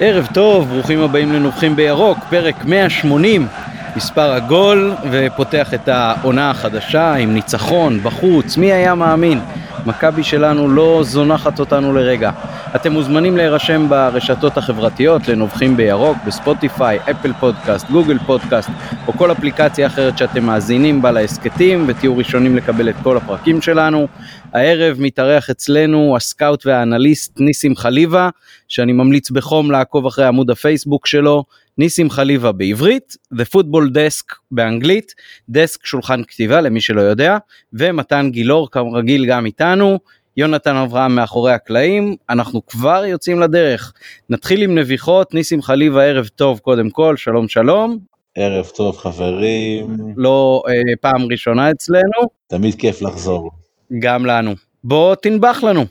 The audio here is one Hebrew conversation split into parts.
ערב טוב, ברוכים הבאים לנובחים בירוק, פרק 180, מספר עגול, ופותח את העונה החדשה עם ניצחון בחוץ, מי היה מאמין? מכבי שלנו לא זונחת אותנו לרגע. אתם מוזמנים להירשם ברשתות החברתיות לנובחים בירוק, בספוטיפיי, אפל פודקאסט, גוגל פודקאסט, או כל אפליקציה אחרת שאתם מאזינים בה להסכתים, ותהיו ראשונים לקבל את כל הפרקים שלנו. הערב מתארח אצלנו הסקאוט והאנליסט ניסים חליבה, שאני ממליץ בחום לעקוב אחרי עמוד הפייסבוק שלו, ניסים חליבה בעברית, The Football Desk באנגלית, דסק שולחן כתיבה למי שלא יודע, ומתן גילאור כרגיל גם איתנו, יונתן אברהם מאחורי הקלעים, אנחנו כבר יוצאים לדרך. נתחיל עם נביחות, ניסים חליבה ערב טוב קודם כל, שלום שלום. ערב טוב חברים. לא אה, פעם ראשונה אצלנו. תמיד כיף לחזור. גם לנו. בוא תנבח לנו.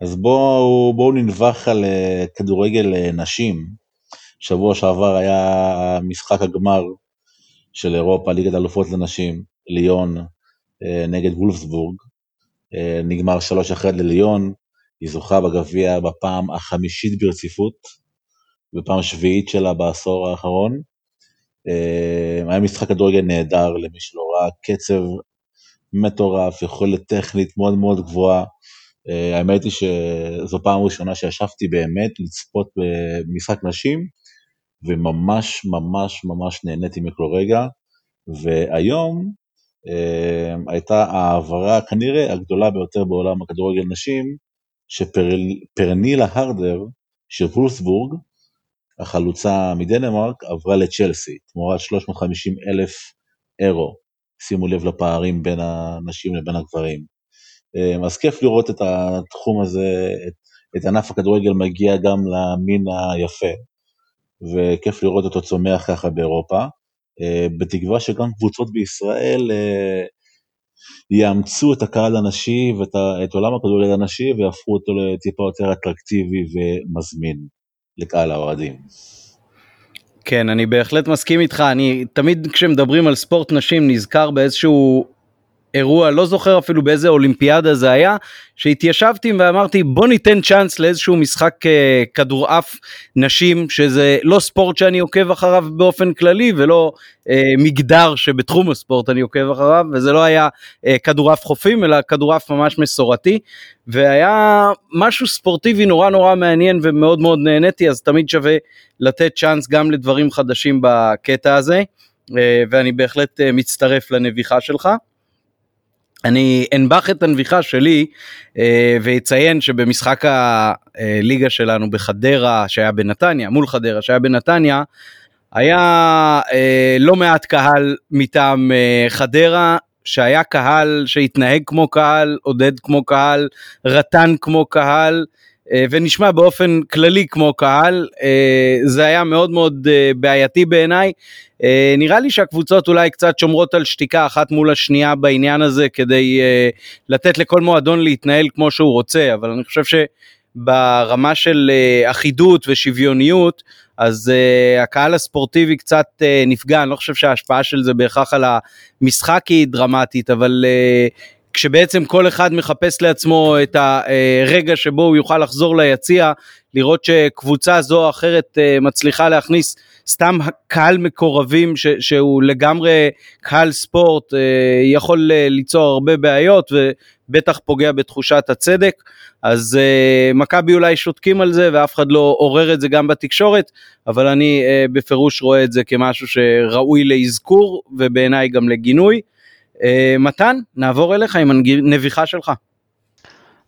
אז בואו בוא ננבח על uh, כדורגל uh, נשים. שבוע שעבר היה משחק הגמר של אירופה, ליגת אלופות לנשים, ליון uh, נגד וולפסבורג. Uh, נגמר 3-1 לליון, היא זוכה בגביע בפעם החמישית ברציפות, בפעם שביעית שלה בעשור האחרון. Uh, היה משחק כדורגל נהדר למי שלא ראה, קצב מטורף, יכולת טכנית מאוד מאוד גבוהה. Uh, האמת היא שזו פעם ראשונה שישבתי באמת לצפות במשחק נשים, וממש ממש ממש נהניתי מכל רגע. והיום הייתה ההעברה כנראה הגדולה ביותר בעולם הכדורגל נשים, שפרנילה הרדר של וולסבורג, החלוצה מדנמרק, עברה לצ'לסי, תמורת 350 אלף אירו. שימו לב לפערים בין הנשים לבין הגברים. אמ, אז כיף לראות את התחום הזה, את, את ענף הכדורגל מגיע גם למין היפה, וכיף לראות אותו צומח ככה באירופה, אמ, בתקווה שגם קבוצות בישראל אה, יאמצו את הקהל הנשי ואת עולם הכדורגל הנשי ויהפכו אותו לטיפה יותר אטרקטיבי ומזמין לקהל האוהדים. כן, אני בהחלט מסכים איתך, אני תמיד כשמדברים על ספורט נשים נזכר באיזשהו אירוע, לא זוכר אפילו באיזה אולימפיאדה זה היה, שהתיישבתי ואמרתי בוא ניתן צ'אנס לאיזשהו משחק אה, כדורעף נשים, שזה לא ספורט שאני עוקב אחריו באופן כללי ולא אה, מגדר שבתחום הספורט אני עוקב אחריו, וזה לא היה אה, כדורעף חופים אלא כדורעף ממש מסורתי, והיה משהו ספורטיבי נורא נורא מעניין ומאוד מאוד נהניתי, אז תמיד שווה לתת צ'אנס גם לדברים חדשים בקטע הזה, אה, ואני בהחלט אה, מצטרף לנביחה שלך. אני אנבח את הנביחה שלי אה, ואציין שבמשחק הליגה שלנו בחדרה שהיה בנתניה, מול חדרה שהיה בנתניה, היה אה, לא מעט קהל מטעם אה, חדרה, שהיה קהל שהתנהג כמו קהל, עודד כמו קהל, רטן כמו קהל, ונשמע באופן כללי כמו קהל, אה, זה היה מאוד מאוד אה, בעייתי בעיניי. נראה לי שהקבוצות אולי קצת שומרות על שתיקה אחת מול השנייה בעניין הזה כדי לתת לכל מועדון להתנהל כמו שהוא רוצה, אבל אני חושב שברמה של אחידות ושוויוניות, אז uh, הקהל הספורטיבי קצת uh, נפגע, אני לא חושב שההשפעה של זה בהכרח על המשחק היא דרמטית, אבל uh, כשבעצם כל אחד מחפש לעצמו את הרגע שבו הוא יוכל לחזור ליציע, לראות שקבוצה זו או אחרת אה, מצליחה להכניס סתם קהל מקורבים ש, שהוא לגמרי קהל ספורט, אה, יכול אה, ליצור הרבה בעיות ובטח פוגע בתחושת הצדק. אז מכבי אולי שותקים על זה ואף אחד לא עורר את זה גם בתקשורת, אבל אני בפירוש רואה את זה כמשהו שראוי לאזכור ובעיניי גם לגינוי. אה, מתן, נעבור אליך עם הנביחה שלך.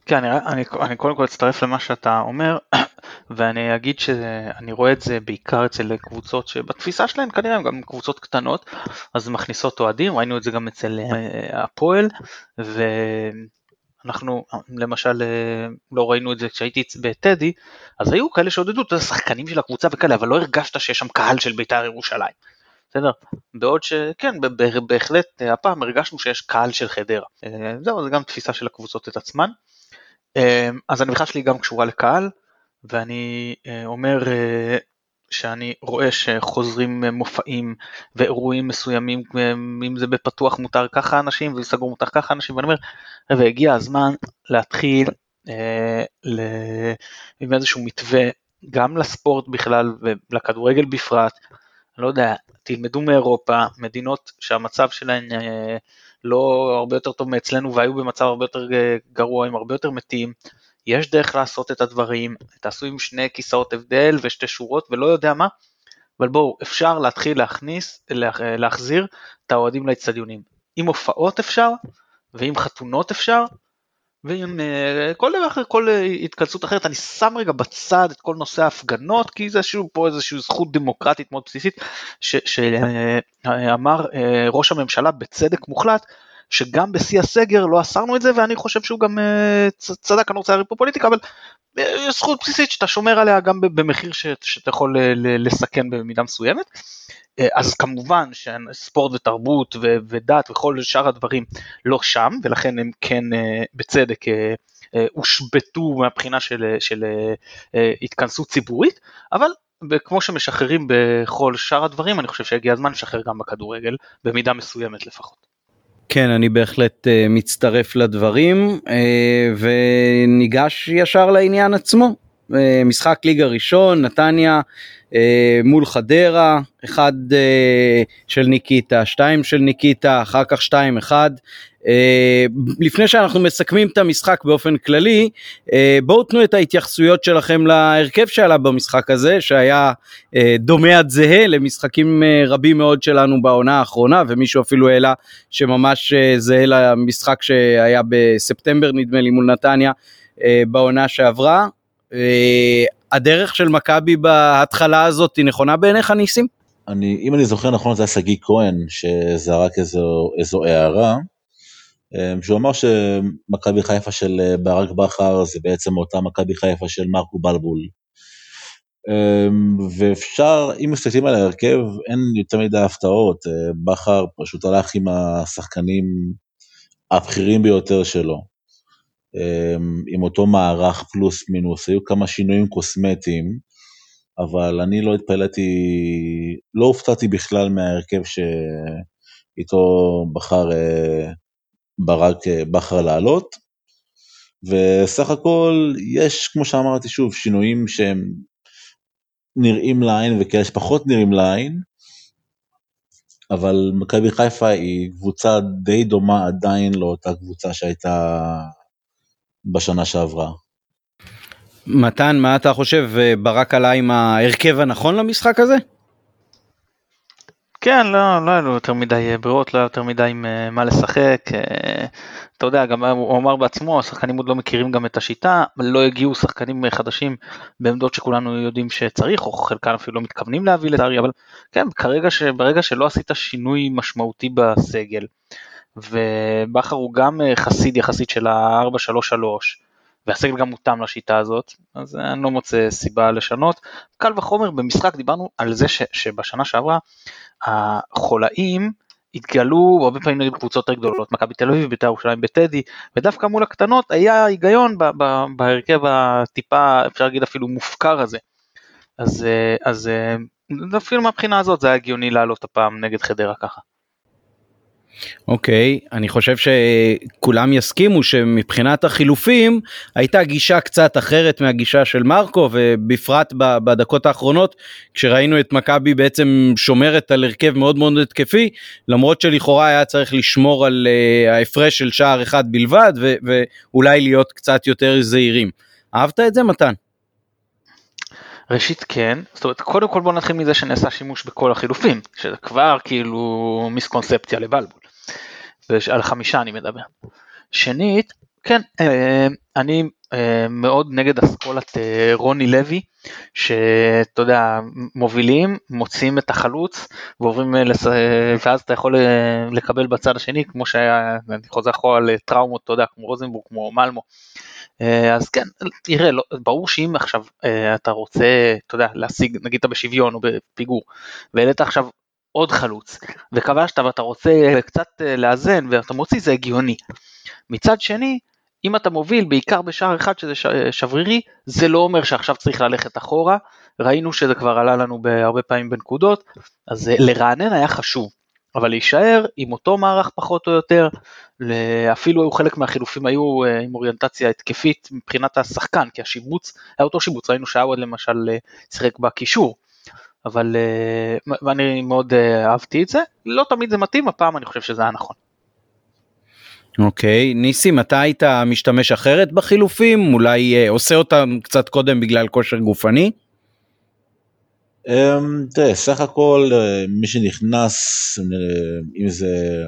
כן, אני, אני, אני קודם כל אצטרף למה שאתה אומר, ואני אגיד שאני רואה את זה בעיקר אצל קבוצות שבתפיסה שלהן כנראה הן גם קבוצות קטנות, אז מכניסות אוהדים, ראינו את זה גם אצל אה, הפועל, ואנחנו למשל אה, לא ראינו את זה כשהייתי בטדי, אז היו כאלה שעודדו את השחקנים של הקבוצה וכאלה, אבל לא הרגשת שיש שם קהל של בית"ר ירושלים. בסדר? בעוד שכן, בהחלט אה, הפעם הרגשנו שיש קהל של חדרה. אה, זהו, זה גם תפיסה של הקבוצות את עצמן. אה, אז הנביכה שלי גם קשורה לקהל, ואני אומר שאני רואה שחוזרים מופעים ואירועים מסוימים, אם זה בפתוח מותר ככה אנשים ובסגור מותר ככה אנשים, ואני אומר, חבר'ה, הגיע הזמן להתחיל עם איזשהו מתווה גם לספורט בכלל ולכדורגל בפרט, לא יודע, תלמדו מאירופה, מדינות שהמצב שלהן אה, לא הרבה יותר טוב מאצלנו והיו במצב הרבה יותר אה, גרוע עם הרבה יותר מתים, יש דרך לעשות את הדברים, תעשו עם שני כיסאות הבדל ושתי שורות ולא יודע מה, אבל בואו, אפשר להתחיל להכניס, להחזיר את האוהדים לאצטדיונים. עם הופעות אפשר, ועם חתונות אפשר, ועם uh, כל דבר אחר, כל uh, התכנסות אחרת, אני שם רגע בצד את כל נושא ההפגנות, כי זה שוב פה איזושהי זכות דמוקרטית מאוד בסיסית, שאמר uh, ראש הממשלה בצדק מוחלט, שגם בשיא הסגר לא אסרנו את זה, ואני חושב שהוא גם uh, צדק, אני רוצה להריב פה פוליטיקה, אבל יש זכות בסיסית שאתה שומר עליה גם במחיר שאתה יכול לסכן במידה מסוימת. אה, אז כמובן שספורט ותרבות ודת וכל שאר הדברים לא שם ולכן הם כן אה, בצדק אה, הושבתו מהבחינה של, של התכנסות ציבורית אבל כמו שמשחררים בכל שאר הדברים אני חושב שהגיע הזמן לשחרר גם בכדורגל במידה מסוימת לפחות. כן אני בהחלט uh, מצטרף לדברים uh, וניגש ישר לעניין עצמו. Uh, משחק ליגה ראשון נתניה uh, מול חדרה אחד uh, של ניקיטה שתיים של ניקיטה אחר כך שתיים אחד אה, לפני שאנחנו מסכמים את המשחק באופן כללי, אה, בואו תנו את ההתייחסויות שלכם להרכב שעלה במשחק הזה, שהיה אה, דומה עד זהה למשחקים רבים מאוד שלנו בעונה האחרונה, ומישהו אפילו העלה שממש זהה למשחק שהיה בספטמבר נדמה לי מול נתניה בעונה שעברה. הדרך של מכבי בהתחלה הזאת היא נכונה בעיניך ניסים? אני, אם אני זוכר נכון זה היה שגיא כהן שזרק איזו, איזו הערה. אמ, שהוא אמר שמכבי חיפה של אה, ברק בכר זה בעצם אותה מכבי חיפה של מרקו בלבול. ואפשר, אם מסתכלים על ההרכב, אין יותר מדי הפתעות, אה, בכר פשוט הלך עם השחקנים הבכירים ביותר שלו. אמ, עם אותו מערך פלוס מינוס, היו כמה שינויים קוסמטיים, אבל אני לא התפלאתי, לא הופתעתי בכלל מההרכב שאיתו בחר אה, ברק אה, בכר לעלות, וסך הכל יש, כמו שאמרתי שוב, שינויים שהם נראים לעין וכאלה שפחות נראים לעין, אבל מכבי חיפה היא קבוצה די דומה עדיין לאותה קבוצה שהייתה בשנה שעברה. מתן, מה אתה חושב, אה, ברק עלה עם ההרכב הנכון למשחק הזה? כן, לא, לא היה לו יותר מדי אה, ברירות, לא היה יותר מדי עם אה, מה לשחק. אתה יודע, גם הוא אמר בעצמו, השחקנים עוד לא מכירים גם את השיטה, לא הגיעו שחקנים חדשים בעמדות שכולנו יודעים שצריך, או חלקם אפילו לא מתכוונים להביא לצערי, אבל כן, כרגע, ברגע שלא עשית שינוי משמעותי בסגל, ובכר הוא גם חסיד יחסית של ה-433, והסגל גם מותאם לשיטה הזאת, אז אני לא מוצא סיבה לשנות. קל וחומר במשחק דיברנו על זה ש, שבשנה שעברה החולאים התגלו הרבה פעמים נגד קבוצות יותר גדולות, מכבי תל אביב, בית"ר ירושלים בטדי, ודווקא מול הקטנות היה היגיון בהרכב הטיפה, אפשר להגיד אפילו מופקר הזה. אז, אז אפילו מהבחינה הזאת זה היה הגיוני לעלות הפעם נגד חדרה ככה. אוקיי, okay, אני חושב שכולם יסכימו שמבחינת החילופים הייתה גישה קצת אחרת מהגישה של מרקו ובפרט בדקות האחרונות כשראינו את מכבי בעצם שומרת על הרכב מאוד מאוד התקפי למרות שלכאורה היה צריך לשמור על uh, ההפרש של שער אחד בלבד ואולי להיות קצת יותר זהירים. אהבת את זה מתן? ראשית כן, זאת אומרת קודם כל בוא נתחיל מזה שנעשה שימוש בכל החילופים, שזה כבר כאילו מיסקונספציה לבלבול. על חמישה אני מדבר. שנית, כן, אה, אני אה, מאוד נגד אסכולת אה, רוני לוי, שאתה יודע, מובילים, מוצאים את החלוץ, ועוברים, ואז אתה יכול לקבל בצד השני, כמו שהיה, אני חוזר אחורה לטראומות, אתה יודע, כמו רוזנבורג, כמו מלמו. אז כן, תראה, לא, ברור שאם עכשיו אתה רוצה, אתה יודע, להשיג, נגיד אתה בשוויון או בפיגור, והעלית עכשיו עוד חלוץ, וכבשת ואתה רוצה קצת אה, לאזן ואתה מוציא זה הגיוני. מצד שני, אם אתה מוביל בעיקר בשער אחד שזה שברירי, זה לא אומר שעכשיו צריך ללכת אחורה, ראינו שזה כבר עלה לנו בהרבה פעמים בנקודות, אז אה, לרענן היה חשוב. אבל להישאר עם אותו מערך פחות או יותר, אפילו היו חלק מהחילופים היו אה, עם אוריינטציה התקפית מבחינת השחקן, כי השיבוץ היה אותו שיבוץ, ראינו שעווד למשל אה, שיחק בקישור, אבל אני מאוד אהבתי את זה, לא תמיד זה מתאים, הפעם אני חושב שזה היה נכון. אוקיי, okay. ניסים, אתה היית משתמש אחרת בחילופים? אולי עושה אותם קצת קודם בגלל כושר גופני? אמ, תראה, סך הכל אה, מי שנכנס, אה, אם זה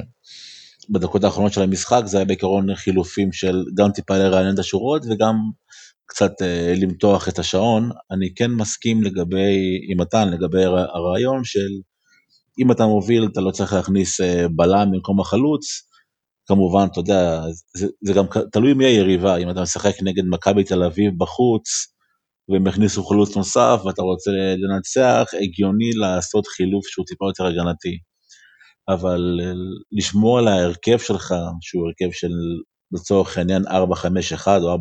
בדקות האחרונות של המשחק, זה היה בעיקרון חילופים של גם טיפה לרענן את השורות וגם קצת אה, למתוח את השעון. אני כן מסכים לגבי, עם מתן, לגבי הרעיון של אם אתה מוביל אתה לא צריך להכניס בלם במקום החלוץ. כמובן, אתה יודע, זה, זה גם תלוי מי היריבה, אם אתה משחק נגד מכבי תל אביב בחוץ, והם הכניסו חלוץ נוסף ואתה רוצה לנצח, הגיוני לעשות חילוף שהוא טיפה יותר הגנתי. אבל אה, לשמור על ההרכב שלך, שהוא הרכב של לצורך העניין 4-5-1 או 4-3-3,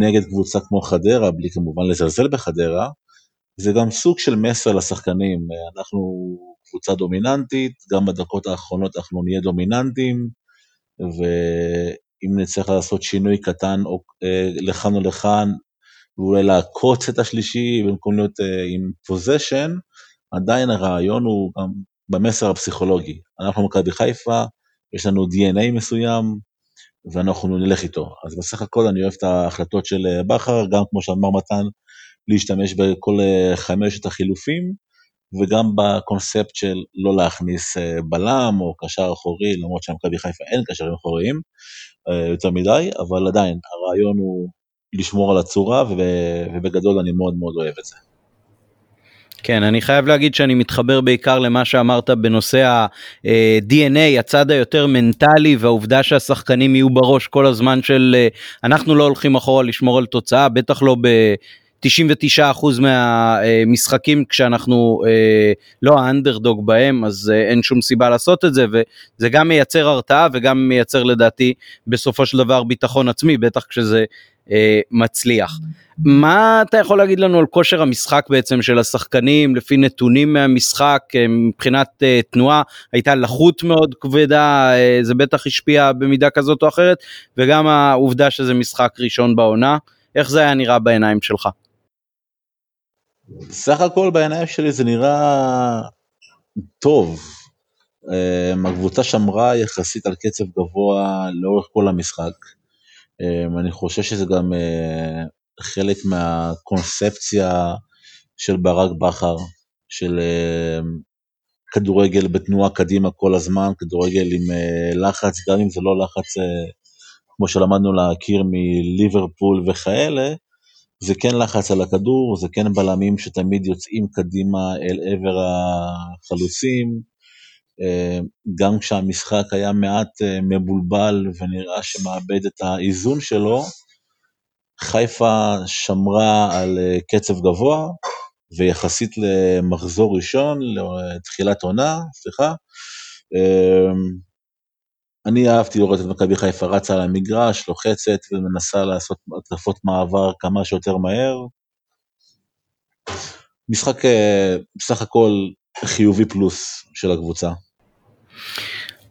נגד קבוצה כמו חדרה, בלי כמובן לזלזל בחדרה, זה גם סוג של מסר לשחקנים, אנחנו קבוצה דומיננטית, גם בדקות האחרונות אנחנו נהיה דומיננטים, ואם נצטרך לעשות שינוי קטן או אה, לכאן או לכאן, ואולי לעקוץ את השלישי במקום להיות uh, עם פוזיישן, עדיין הרעיון הוא גם במסר הפסיכולוגי. אנחנו מכבי חיפה, יש לנו DNA מסוים, ואנחנו נלך איתו. אז בסך הכל אני אוהב את ההחלטות של אה, בכר, גם כמו שאמר מתן, להשתמש בכל uh, חמשת החילופים, וגם בקונספט של לא להכניס uh, בלם או קשר אחורי, למרות שלמכבי חיפה אין קשרים אחוריים יותר מדי, אבל עדיין, הרעיון הוא לשמור על הצורה ובגדול אני מאוד מאוד אוהב את זה. כן, אני חייב להגיד שאני מתחבר בעיקר למה שאמרת בנושא ה-DNA, הצד היותר מנטלי והעובדה שהשחקנים יהיו בראש כל הזמן של אה, אנחנו לא הולכים אחורה לשמור על תוצאה, בטח לא ב... 99% מהמשחקים כשאנחנו אה, לא האנדרדוג בהם אז אה, אין שום סיבה לעשות את זה וזה גם מייצר הרתעה וגם מייצר לדעתי בסופו של דבר ביטחון עצמי בטח כשזה אה, מצליח. מה אתה יכול להגיד לנו על כושר המשחק בעצם של השחקנים לפי נתונים מהמשחק אה, מבחינת אה, תנועה הייתה לחות מאוד כבדה אה, זה בטח השפיע במידה כזאת או אחרת וגם העובדה שזה משחק ראשון בעונה איך זה היה נראה בעיניים שלך. סך הכל בעיניים שלי זה נראה טוב. הקבוצה שמרה יחסית על קצב גבוה לאורך כל המשחק. אמ, אני חושב שזה גם אה, חלק מהקונספציה של ברק בכר, של אמ, כדורגל בתנועה קדימה כל הזמן, כדורגל עם אה, לחץ, גם אם זה לא לחץ אה, כמו שלמדנו להכיר מליברפול וכאלה, זה כן לחץ על הכדור, זה כן בלמים שתמיד יוצאים קדימה אל עבר החלוצים, גם כשהמשחק היה מעט אה, מבולבל ונראה שמאבד את האיזון שלו, חיפה שמרה על אה, קצב גבוה, ויחסית למחזור ראשון, לתחילת עונה, סליחה, אני אהבתי לראות את מכבי חיפה רצה על המגרש, לוחצת ומנסה לעשות התקפות מעבר כמה שיותר מהר. משחק אה, בסך הכל חיובי פלוס של הקבוצה.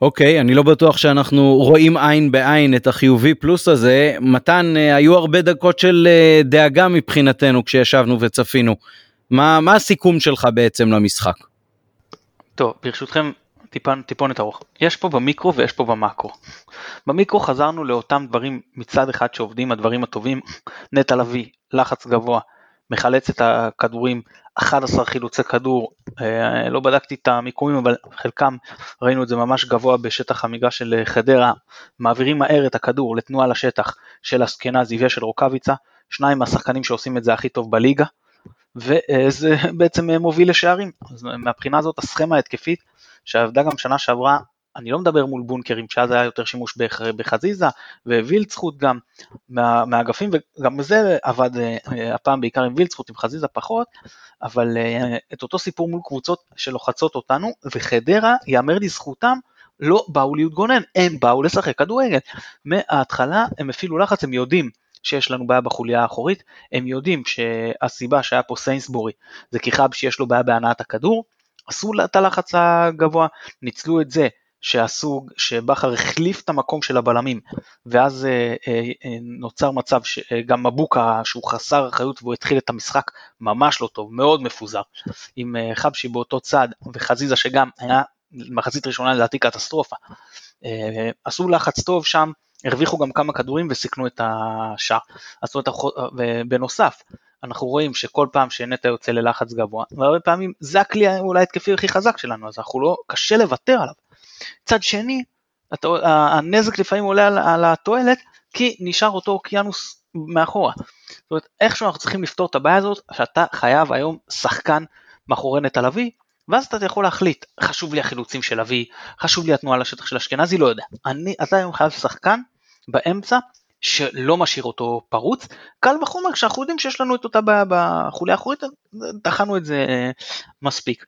אוקיי, okay, אני לא בטוח שאנחנו רואים עין בעין את החיובי פלוס הזה. מתן, אה, היו הרבה דקות של אה, דאגה מבחינתנו כשישבנו וצפינו. מה, מה הסיכום שלך בעצם למשחק? טוב, ברשותכם, טיפן, טיפונת ארוך. יש פה במיקרו ויש פה במאקרו. במיקרו חזרנו לאותם דברים מצד אחד שעובדים, הדברים הטובים, נטע לביא, לחץ גבוה, מחלץ את הכדורים, 11 חילוצי כדור, לא בדקתי את המיקומים אבל חלקם ראינו את זה ממש גבוה בשטח המגרש של חדרה, מעבירים מהר את הכדור לתנועה לשטח של אסקנזי ושל רוקאביצה, שניים מהשחקנים שעושים את זה הכי טוב בליגה, וזה בעצם מוביל לשערים. אז מהבחינה הזאת הסכמה ההתקפית שעבדה גם שנה שעברה, אני לא מדבר מול בונקרים, שאז היה יותר שימוש בחזיזה, ווילצחוט גם מה, מהאגפים, וגם זה עבד אה, הפעם בעיקר עם וילצחוט, עם חזיזה פחות, אבל אה, את אותו סיפור מול קבוצות שלוחצות אותנו, וחדרה, יאמר לזכותם, לא באו להתגונן, הם באו לשחק כדורגל. מההתחלה הם הפעילו לחץ, הם יודעים שיש לנו בעיה בחוליה האחורית, הם יודעים שהסיבה שהיה פה סיינסבורי זה כי חבשי יש לו בעיה בהנעת הכדור, עשו את הלחץ הגבוה, ניצלו את זה שעשו, שבכר החליף את המקום של הבלמים, ואז אה, אה, אה, נוצר מצב שגם מבוקה שהוא חסר אחריות והוא התחיל את המשחק ממש לא טוב, מאוד מפוזר, עם אה, חבשי באותו צד וחזיזה שגם היה מחצית ראשונה לדעתי קטסטרופה. אה, עשו לחץ טוב שם, הרוויחו גם כמה כדורים וסיכנו את השער. זאת אומרת, ובנוסף, אנחנו רואים שכל פעם שנטע יוצא ללחץ גבוה, והרבה פעמים זה הכלי אולי התקפי הכי חזק שלנו, אז אנחנו לא, קשה לוותר עליו. מצד שני, הנזק לפעמים עולה על, על התועלת, כי נשאר אותו אוקיינוס מאחורה. זאת אומרת, איכשהו אנחנו צריכים לפתור את הבעיה הזאת, שאתה חייב היום שחקן מאחורי נטע לביא, ואז אתה יכול להחליט, חשוב לי החילוצים של אבי, חשוב לי התנועה לשטח של אשכנזי, לא יודע. אני, אתה היום חייב שחקן באמצע שלא משאיר אותו פרוץ, קל וחומר כשאנחנו יודעים שיש לנו את אותה בעיה בחוליה האחורית, דחנו את זה אה, מספיק.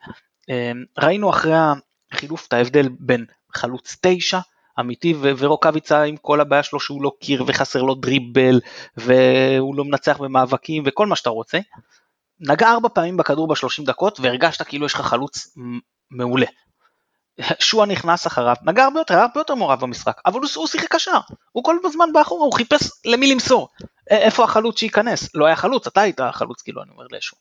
אה, ראינו אחרי החילוף את ההבדל בין חלוץ 9 אמיתי ורוקאביצה עם כל הבעיה שלו שהוא לא קיר וחסר לו דריבל והוא לא מנצח במאבקים וכל מה שאתה רוצה. נגע ארבע פעמים בכדור בשלושים דקות והרגשת כאילו יש לך חלוץ מעולה. שואה נכנס אחריו, נגע הרבה יותר, היה הרבה יותר מעורב במשחק, אבל הוא, הוא שיחק קשר, הוא כל הזמן באחורה, הוא חיפש למי למסור, איפה החלוץ שייכנס, לא היה חלוץ, אתה היית החלוץ כאילו, אני אומר לשו.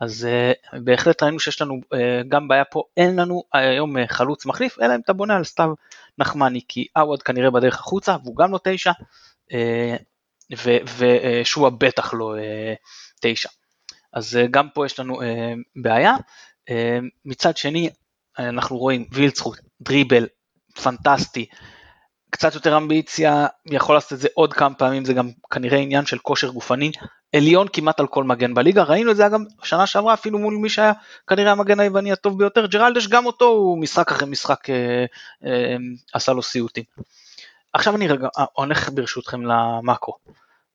אז uh, בהחלט ראינו שיש לנו uh, גם בעיה פה, אין לנו היום uh, חלוץ מחליף, אלא אם אתה בונה על סתיו נחמני, כי עווד כנראה בדרך החוצה, והוא גם לא תשע, uh, ושועה בטח לא uh, תשע. אז uh, גם פה יש לנו uh, בעיה. Uh, מצד שני, אנחנו רואים וילצחוט, דריבל, פנטסטי, קצת יותר אמביציה, יכול לעשות את זה עוד כמה פעמים, זה גם כנראה עניין של כושר גופני, עליון כמעט על כל מגן בליגה, ראינו את זה גם שנה שעברה אפילו מול מי שהיה כנראה המגן היווני הטוב ביותר, ג'רלדש גם אותו הוא משחק אחרי משחק אה, אה, עשה לו סיוטים. עכשיו אני רגע הולך ברשותכם למאקרו.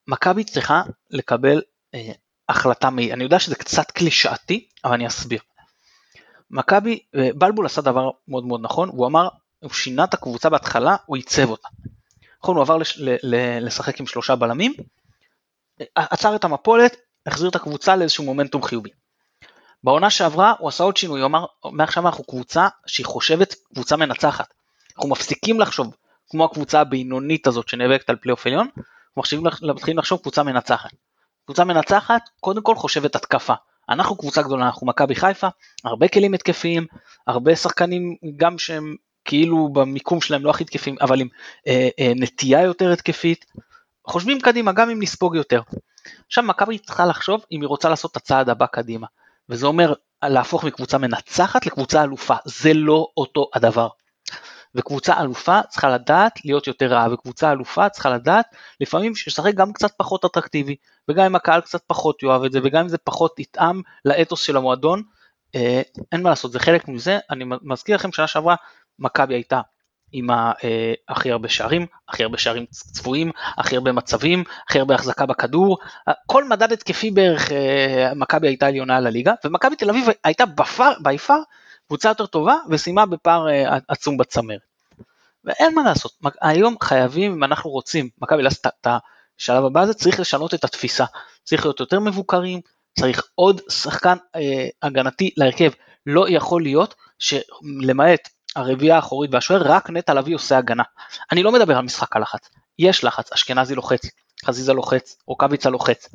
מכבי צריכה לקבל אה, החלטה, מי, אני יודע שזה קצת קלישאתי, אבל אני אסביר. מכבי, אה, בלבול עשה דבר מאוד מאוד נכון, הוא אמר, הוא שינה את הקבוצה בהתחלה, הוא עיצב אותה. נכון, הוא עבר לש, ל, ל, לשחק עם שלושה בלמים, אה, עצר את המפולת, החזיר את הקבוצה לאיזשהו מומנטום חיובי. בעונה שעברה הוא עשה עוד שינוי, הוא אמר, מעכשיו אנחנו קבוצה שהיא חושבת קבוצה מנצחת. אנחנו מפסיקים לחשוב כמו הקבוצה הבינונית הזאת שנאבקת על פלייאוף עליון, אנחנו מתחילים לחשוב קבוצה מנצחת. קבוצה מנצחת קודם כל חושבת התקפה, אנחנו קבוצה גדולה, אנחנו מכבי חיפה, הרבה כלים התקפיים, הרבה שחקנים גם שהם כאילו במיקום שלהם לא הכי תקפים, אבל עם אה, אה, נטייה יותר התקפית, חושבים קדימה גם אם נספוג יותר. עכשיו מכבי צריכה לחשוב אם היא רוצה לעשות את הצעד הבא קדימה, וזה אומר להפוך מקבוצה מנצחת לקבוצה אלופה, זה לא אותו הדבר. וקבוצה אלופה צריכה לדעת להיות יותר רעה, וקבוצה אלופה צריכה לדעת לפעמים לשחק גם קצת פחות אטרקטיבי, וגם אם הקהל קצת פחות יאהב את זה, וגם אם זה פחות יתאם לאתוס של המועדון, אה, אין מה לעשות, זה חלק מזה, אני מזכיר לכם שנה שעברה, מכבי הייתה עם אה, הכי הרבה שערים, הכי הרבה שערים צפויים, הכי הרבה מצבים, הכי הרבה החזקה בכדור, כל מדד התקפי בערך אה, מכבי הייתה עליונה על הליגה, ומכבי תל אביב הייתה בי פאר קבוצה יותר טובה וסיימה בפער אה, עצום בצמרת. ואין מה לעשות, היום חייבים, אם אנחנו רוצים, מכבי לעשות את השלב הבא הזה, צריך לשנות את התפיסה, צריך להיות יותר מבוקרים, צריך עוד שחקן אה, הגנתי להרכב, לא יכול להיות שלמעט הרביעייה האחורית והשוער, רק נטע לביא עושה הגנה. אני לא מדבר על משחק הלחץ, יש לחץ, אשכנזי לוחץ, חזיזה לוחץ, רוקאביצה לוחץ,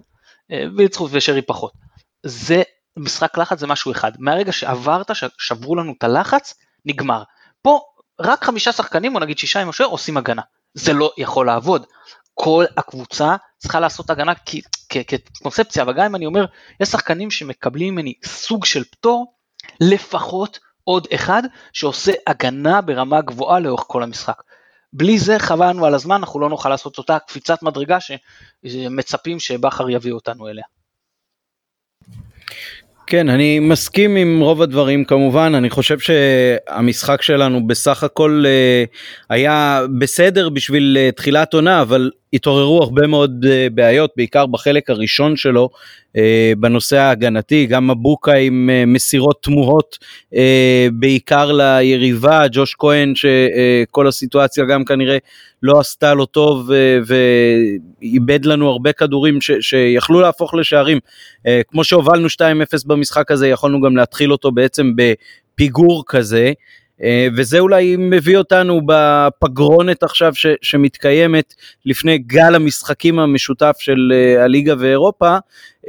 אה, וילצחוט ושרי פחות. זה משחק לחץ זה משהו אחד, מהרגע שעברת, שברו לנו את הלחץ, נגמר. פה רק חמישה שחקנים, או נגיד שישה עם השוער, עושים הגנה. זה לא יכול לעבוד. כל הקבוצה צריכה לעשות הגנה כקונספציה, אבל גם אם אני אומר, יש שחקנים שמקבלים ממני סוג של פטור, לפחות עוד אחד שעושה הגנה ברמה גבוהה לאורך כל המשחק. בלי זה חבל על הזמן, אנחנו לא נוכל לעשות אותה קפיצת מדרגה שמצפים שבכר יביא אותנו אליה. כן, אני מסכים עם רוב הדברים כמובן, אני חושב שהמשחק שלנו בסך הכל uh, היה בסדר בשביל uh, תחילת עונה, אבל התעוררו הרבה מאוד אה, בעיות, בעיקר בחלק הראשון שלו אה, בנושא ההגנתי, גם מבוקה עם אה, מסירות תמוהות בעיקר ליריבה, ג'וש כהן שכל הסיטואציה גם כנראה לא עשתה לו טוב ואיבד לנו הרבה כדורים ש, שיכלו להפוך לשערים. כמו שהובלנו 2-0 במשחק הזה, יכולנו גם להתחיל אותו בעצם בפיגור כזה. אה, וזה אולי מביא אותנו בפגרונת עכשיו ש, שמתקיימת לפני גל המשחקים המשותף של אה, הליגה ואירופה,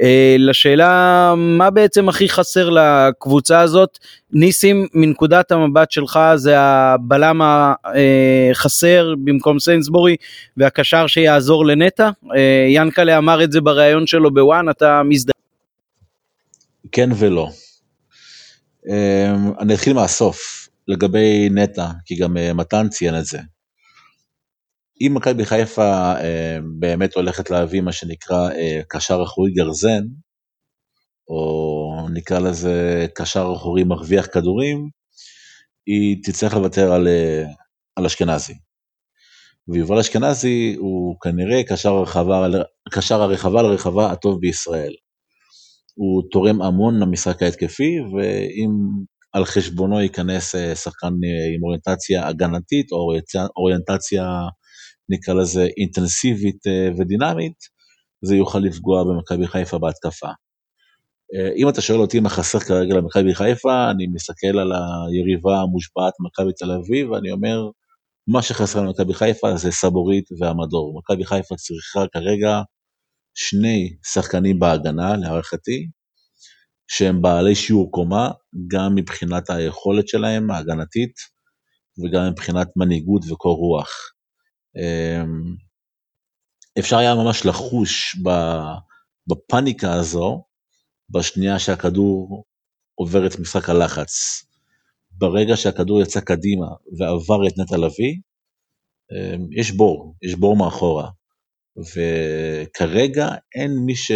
אה, לשאלה מה בעצם הכי חסר לקבוצה הזאת. ניסים, מנקודת המבט שלך זה הבלם החסר במקום סיינסבורי והקשר שיעזור לנטע. ינקלה אמר את זה בריאיון שלו בוואן, אתה מזדהה? כן ולא. אני אתחיל מהסוף. לגבי נטע, כי גם אה, מתן ציין את זה. אם מכבי חיפה אה, באמת הולכת להביא מה שנקרא אה, קשר אחורי גרזן, או נקרא לזה קשר אחורי מרוויח כדורים, היא תצטרך לוותר על, על אשכנזי. ויובל אשכנזי הוא כנראה קשר הרחבה, קשר הרחבה לרחבה הטוב בישראל. הוא תורם המון למשחק ההתקפי, ואם על חשבונו ייכנס אה, שחקן אה, עם אוריינטציה הגנתית, או אוריינטציה, נקרא לזה, אינטנסיבית אה, ודינמית, זה יוכל לפגוע במכבי חיפה בהתקפה. אם אתה שואל אותי מה חסר כרגע למכבי חיפה, אני מסתכל על היריבה המושבעת מכבי תל אביב, ואני אומר, מה שחסר למכבי חיפה זה סבורית והמדור. מכבי חיפה צריכה כרגע שני שחקנים בהגנה, להערכתי, שהם בעלי שיעור קומה, גם מבחינת היכולת שלהם ההגנתית, וגם מבחינת מנהיגות וקור רוח. אמ, אפשר היה ממש לחוש בפאניקה הזו, בשנייה שהכדור עובר את משחק הלחץ. ברגע שהכדור יצא קדימה ועבר את נטע לביא, אמ, יש בור, יש בור מאחורה. וכרגע אין מי ש...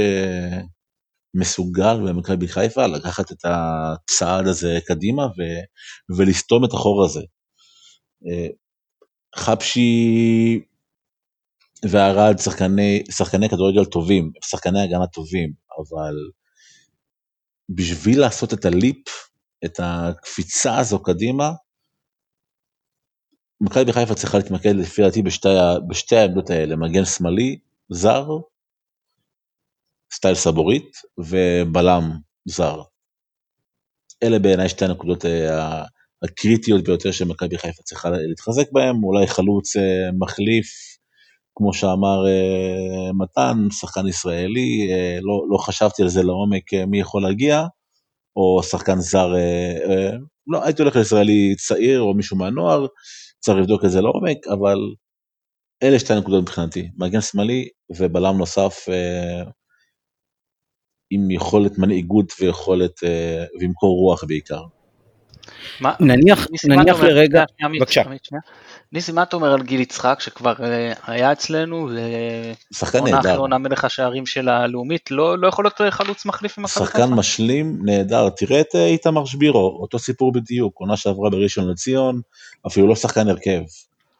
מסוגל במכבי חיפה לקחת את הצעד הזה קדימה ו, ולסתום את החור הזה. אה, חבשי וערד שחקני, שחקני כדורגל טובים, שחקני הגנה טובים, אבל בשביל לעשות את הליפ, את הקפיצה הזו קדימה, מכבי חיפה צריכה להתמקד לפי דעתי בשתי, בשתי העמדות האלה, מגן שמאלי, זר, סטייל סבורית ובלם זר. אלה בעיניי שתי הנקודות אה, הקריטיות ביותר שמכבי חיפה צריכה להתחזק בהם, אולי חלוץ אה, מחליף, כמו שאמר אה, מתן, שחקן ישראלי, לא, לא חשבתי על זה לעומק מי יכול להגיע, או שחקן זר, לא, הייתי הולך לישראלי צעיר או מישהו מהנוער, צריך לבדוק את זה לעומק, אבל אלה שתי הנקודות מבחינתי, מגן שמאלי ובלם נוסף עם יכולת מנהיגות ויכולת, אה, ועם קור רוח בעיקר. מה, נניח, נניח לרגע, בבקשה. ניסי, מה אתה אומר על גיל יצחק שכבר אה, היה אצלנו, שחקן נהדר. עונה מלך השערים של הלאומית, לא, לא יכול להיות חלוץ מחליף עם שחקן משלים, נהדר, תראה את אה, איתמר שבירו, אותו סיפור בדיוק, עונה שעברה בראשון לציון, אפילו לא שחקן הרכב.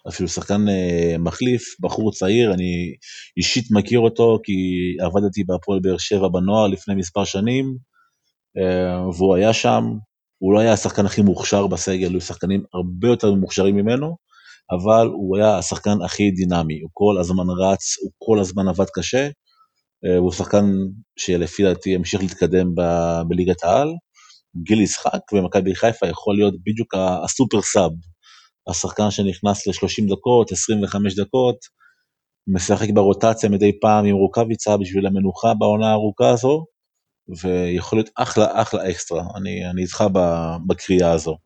אפילו שחקן אה, מחליף, בחור צעיר, אני אישית מכיר אותו כי עבדתי בהפועל באר שבע בנוער לפני מספר שנים, אה, והוא היה שם, הוא לא היה השחקן הכי מוכשר בסגל, היו שחקנים הרבה יותר מוכשרים ממנו, אבל הוא היה השחקן הכי דינמי, הוא כל הזמן רץ, הוא כל הזמן עבד קשה, אה, הוא שחקן שלפי דעתי ימשיך להתקדם ב- בליגת העל. גיל ישחק במכבי חיפה יכול להיות בדיוק הסופר סאב השחקן שנכנס ל-30 דקות, 25 דקות, משחק ברוטציה מדי פעם עם רוקאביצה בשביל המנוחה בעונה הארוכה הזו, ויכול להיות אחלה אחלה אקסטרה, אני, אני איתך בקריאה הזו.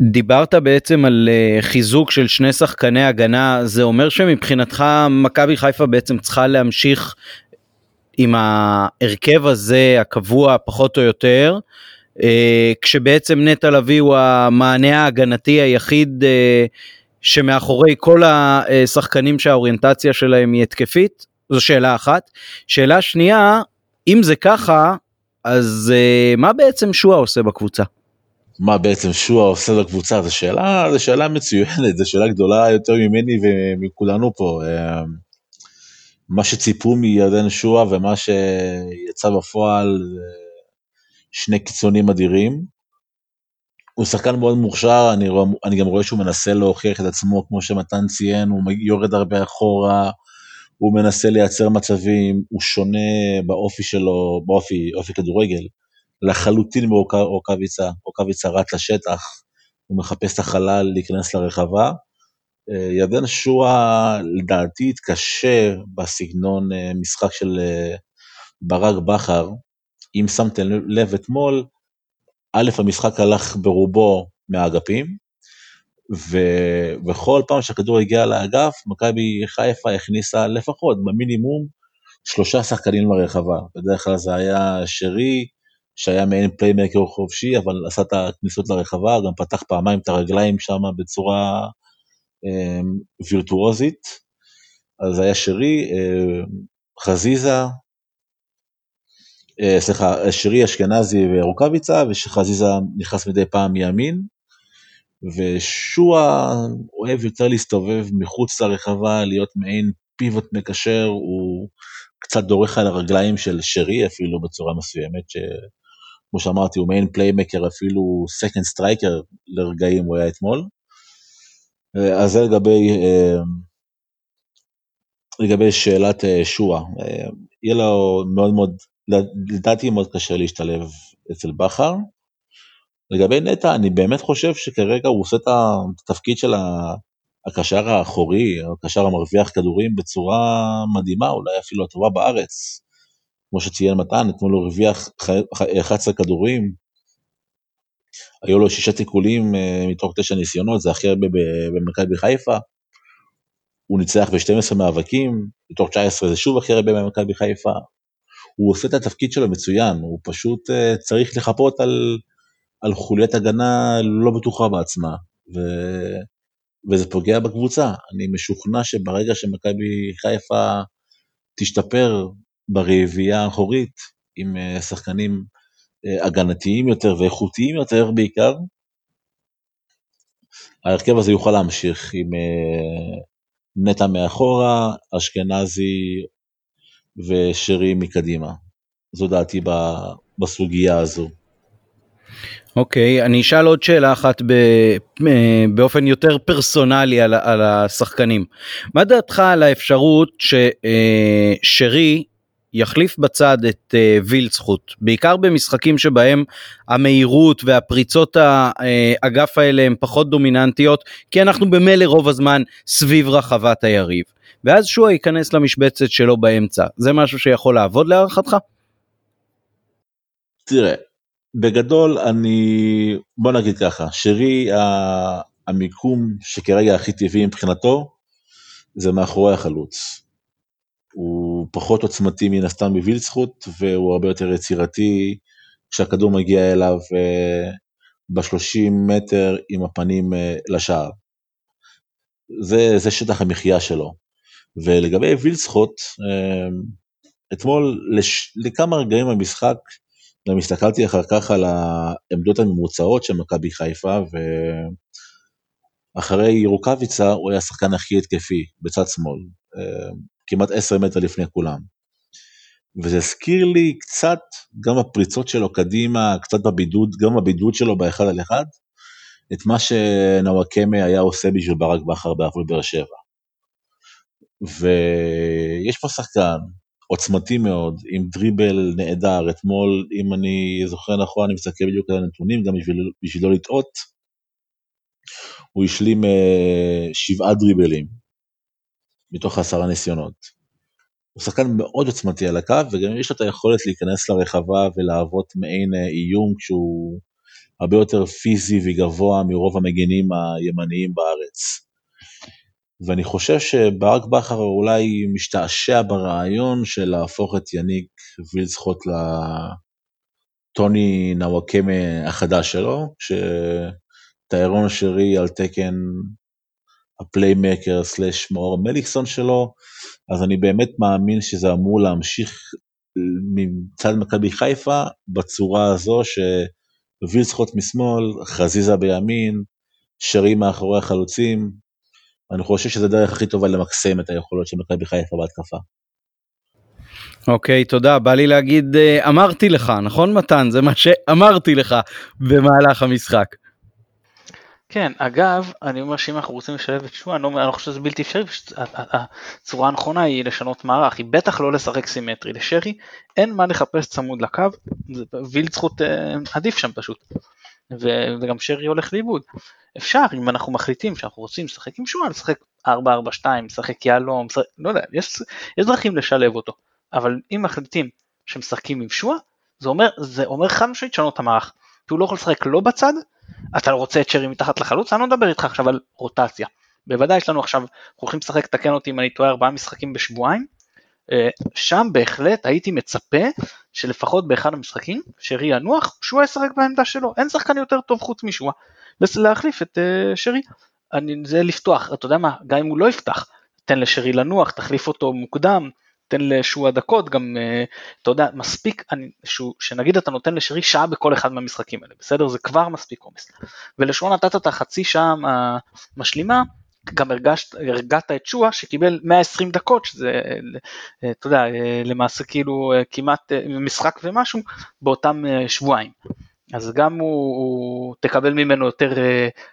דיברת בעצם על אה, חיזוק של שני שחקני הגנה, זה אומר שמבחינתך מכבי חיפה בעצם צריכה להמשיך עם ההרכב הזה הקבוע פחות או יותר, כשבעצם נטע לביא הוא המענה ההגנתי היחיד אה, שמאחורי כל השחקנים שהאוריינטציה שלהם היא התקפית? זו שאלה אחת. שאלה שנייה, אם זה ככה, אז אה, מה בעצם שואה עושה בקבוצה? מה בעצם שועה עושה לקבוצה, זו שאלה, זו שאלה מצוינת, זו שאלה גדולה יותר ממני ומכולנו פה. מה שציפו מירדן שועה ומה שיצא בפועל שני קיצונים אדירים. הוא שחקן מאוד מוכשר, אני, רוא, אני גם רואה שהוא מנסה להוכיח את עצמו, כמו שמתן ציין, הוא יורד הרבה אחורה, הוא מנסה לייצר מצבים, הוא שונה באופי שלו, באופי אופי כדורגל, לחלוטין מרוקאביצה, רוקאביצה רץ לשטח, הוא מחפש את החלל להיכנס לרחבה. אה, ירדן שואה לדעתי התקשה בסגנון אה, משחק של אה, ברק בכר, אם שמתם לב אתמול, א', המשחק הלך ברובו מהאגפים, ובכל פעם שהכדור הגיע לאגף, מכבי חיפה הכניסה לפחות, במינימום, שלושה שחקנים לרחבה. בדרך כלל זה היה שרי, שהיה מעין פליימקר חופשי, אבל עשה את הכניסות לרחבה, גם פתח פעמיים את הרגליים שם בצורה אה, וירטואוזית. אז היה שרי, אה, חזיזה, סליחה, שרי, אשכנזי ורוקאביצה, ושחזיזה נכנס מדי פעם מימין, ושועה אוהב יותר להסתובב מחוץ לרחבה, להיות מעין פיבוט מקשר, הוא קצת דורך על הרגליים של שרי אפילו בצורה מסוימת, שכמו שאמרתי הוא מעין playmaker אפילו second striker לרגעים הוא היה אתמול. אה, אז זה לגבי, אה, לגבי שאלת שועה, יהיה לו מאוד מאוד לדעתי מאוד קשה להשתלב אצל בכר. לגבי נטע, אני באמת חושב שכרגע הוא עושה את התפקיד של הקשר האחורי, הקשר המרוויח כדורים בצורה מדהימה, אולי אפילו הטובה בארץ. כמו שציין מתן, אתמול הוא הרוויח 11 כדורים, היו לו שישה תיקולים אה, מתוך תשע ניסיונות, זה הכי הרבה במכבי חיפה. הוא ניצח ב-12 מאבקים, מתוך 19 זה שוב הכי הרבה במכבי חיפה. הוא עושה את התפקיד שלו מצוין, הוא פשוט uh, צריך לחפות על, על חוליית הגנה לא בטוחה בעצמה, ו, וזה פוגע בקבוצה. אני משוכנע שברגע שמכבי חיפה תשתפר ברביעייה האחורית, עם uh, שחקנים uh, הגנתיים יותר ואיכותיים יותר בעיקר, ההרכב הזה יוכל להמשיך עם נטע מאחורה, אשכנזי ושרי מקדימה. זו דעתי בסוגיה הזו. אוקיי, okay, אני אשאל עוד שאלה אחת ב, אה, באופן יותר פרסונלי על, על השחקנים. מה דעתך על האפשרות ששרי אה, יחליף בצד את אה, וילצחוט, בעיקר במשחקים שבהם המהירות והפריצות האגף האלה הן פחות דומיננטיות, כי אנחנו במילא רוב הזמן סביב רחבת היריב. ואז שועה ייכנס למשבצת שלו באמצע. זה משהו שיכול לעבוד להערכתך? תראה, בגדול אני, בוא נגיד ככה, שרי המיקום שכרגע הכי טבעי מבחינתו, זה מאחורי החלוץ. הוא פחות עוצמתי מן הסתם מווילצחוט, והוא הרבה יותר יצירתי כשהכדור מגיע אליו אה, ב-30 מטר עם הפנים אה, לשער. זה, זה שטח המחיה שלו. ולגבי וילסחוט, אמ, אתמול לש... לכמה רגעים במשחק, גם הסתכלתי אחר כך על העמדות הממוצעות של מכבי חיפה, ואחרי רוקאביצה הוא היה השחקן הכי התקפי בצד שמאל, כמעט 10 מטר לפני כולם. וזה הזכיר לי קצת, גם הפריצות שלו קדימה, קצת בבידוד, גם בבידוד שלו באחד על אחד, את מה שנוואקמה היה עושה בשביל ברק בכר בהפועל באר שבע. ויש פה שחקן עוצמתי מאוד, עם דריבל נהדר, אתמול, אם אני זוכר נכון, אני מסתכל בדיוק על הנתונים, גם בשביל, בשביל לא לטעות, הוא השלים אה, שבעה דריבלים, מתוך עשרה ניסיונות. הוא שחקן מאוד עוצמתי על הקו, וגם יש לו את היכולת להיכנס לרחבה ולהוות מעין אה, איום כשהוא הרבה יותר פיזי וגבוה מרוב המגנים הימניים בארץ. ואני חושב שברק בכר אולי משתעשע ברעיון של להפוך את יניק וילצחוט לטוני נוואקמה החדש שלו, שטיירון שרי על תקן הפליימקר סלאש מאור מליקסון שלו, אז אני באמת מאמין שזה אמור להמשיך מצד מכבי חיפה בצורה הזו וילסחוט משמאל, חזיזה בימין, שרי מאחורי החלוצים. אני חושב שזו הדרך הכי טובה למקסם את היכולות של מכבי חיפה בהתקפה. אוקיי, תודה. בא לי להגיד, אה, אמרתי לך, נכון מתן? זה מה שאמרתי לך במהלך המשחק. כן, אגב, אני אומר שאם אנחנו רוצים לשלב את שואה, אני, לא, אני לא חושב שזה בלתי אפשרי, הצורה הנכונה היא לשנות מערך, היא בטח לא לשחק סימטרי. לשרי אין מה לחפש צמוד לקו, וילצחוט אה, עדיף שם פשוט. וגם שרי הולך לאיבוד. אפשר, אם אנחנו מחליטים שאנחנו רוצים לשחק עם שואה, לשחק 4-4-2, לשחק יהלום, לא יודע, יש, יש דרכים לשלב אותו. אבל אם מחליטים שמשחקים עם שואה, זה אומר, זה אומר חד משמעית לשנות את המערך. כי הוא לא יכול לשחק לא בצד, אתה לא רוצה את שרי מתחת לחלוץ, אני לא מדבר איתך עכשיו על רוטציה. בוודאי יש לנו עכשיו, אנחנו הולכים לשחק, תקן אותי אם אני טועה, ארבעה משחקים בשבועיים. אה, שם בהחלט הייתי מצפה שלפחות באחד המשחקים, שרי ינוח, שואה ישחק בעמדה שלו, אין שחקן יותר טוב חוץ משואה, להחליף את uh, שרי. אני, זה לפתוח, אתה יודע מה, גם אם הוא לא יפתח, תן לשרי לנוח, תחליף אותו מוקדם, תן לשועה דקות, גם uh, אתה יודע, מספיק, אני, שהוא, שנגיד אתה נותן לשרי שעה בכל אחד מהמשחקים האלה, בסדר? זה כבר מספיק עומס. ולשועה נתת את החצי שעה המשלימה, גם הרגשת, הרגעת את שועה שקיבל 120 דקות, שזה, אה, אתה יודע, אה, למעשה כאילו כמעט משחק ומשהו באותם שבועיים. אז גם הוא, הוא תקבל ממנו יותר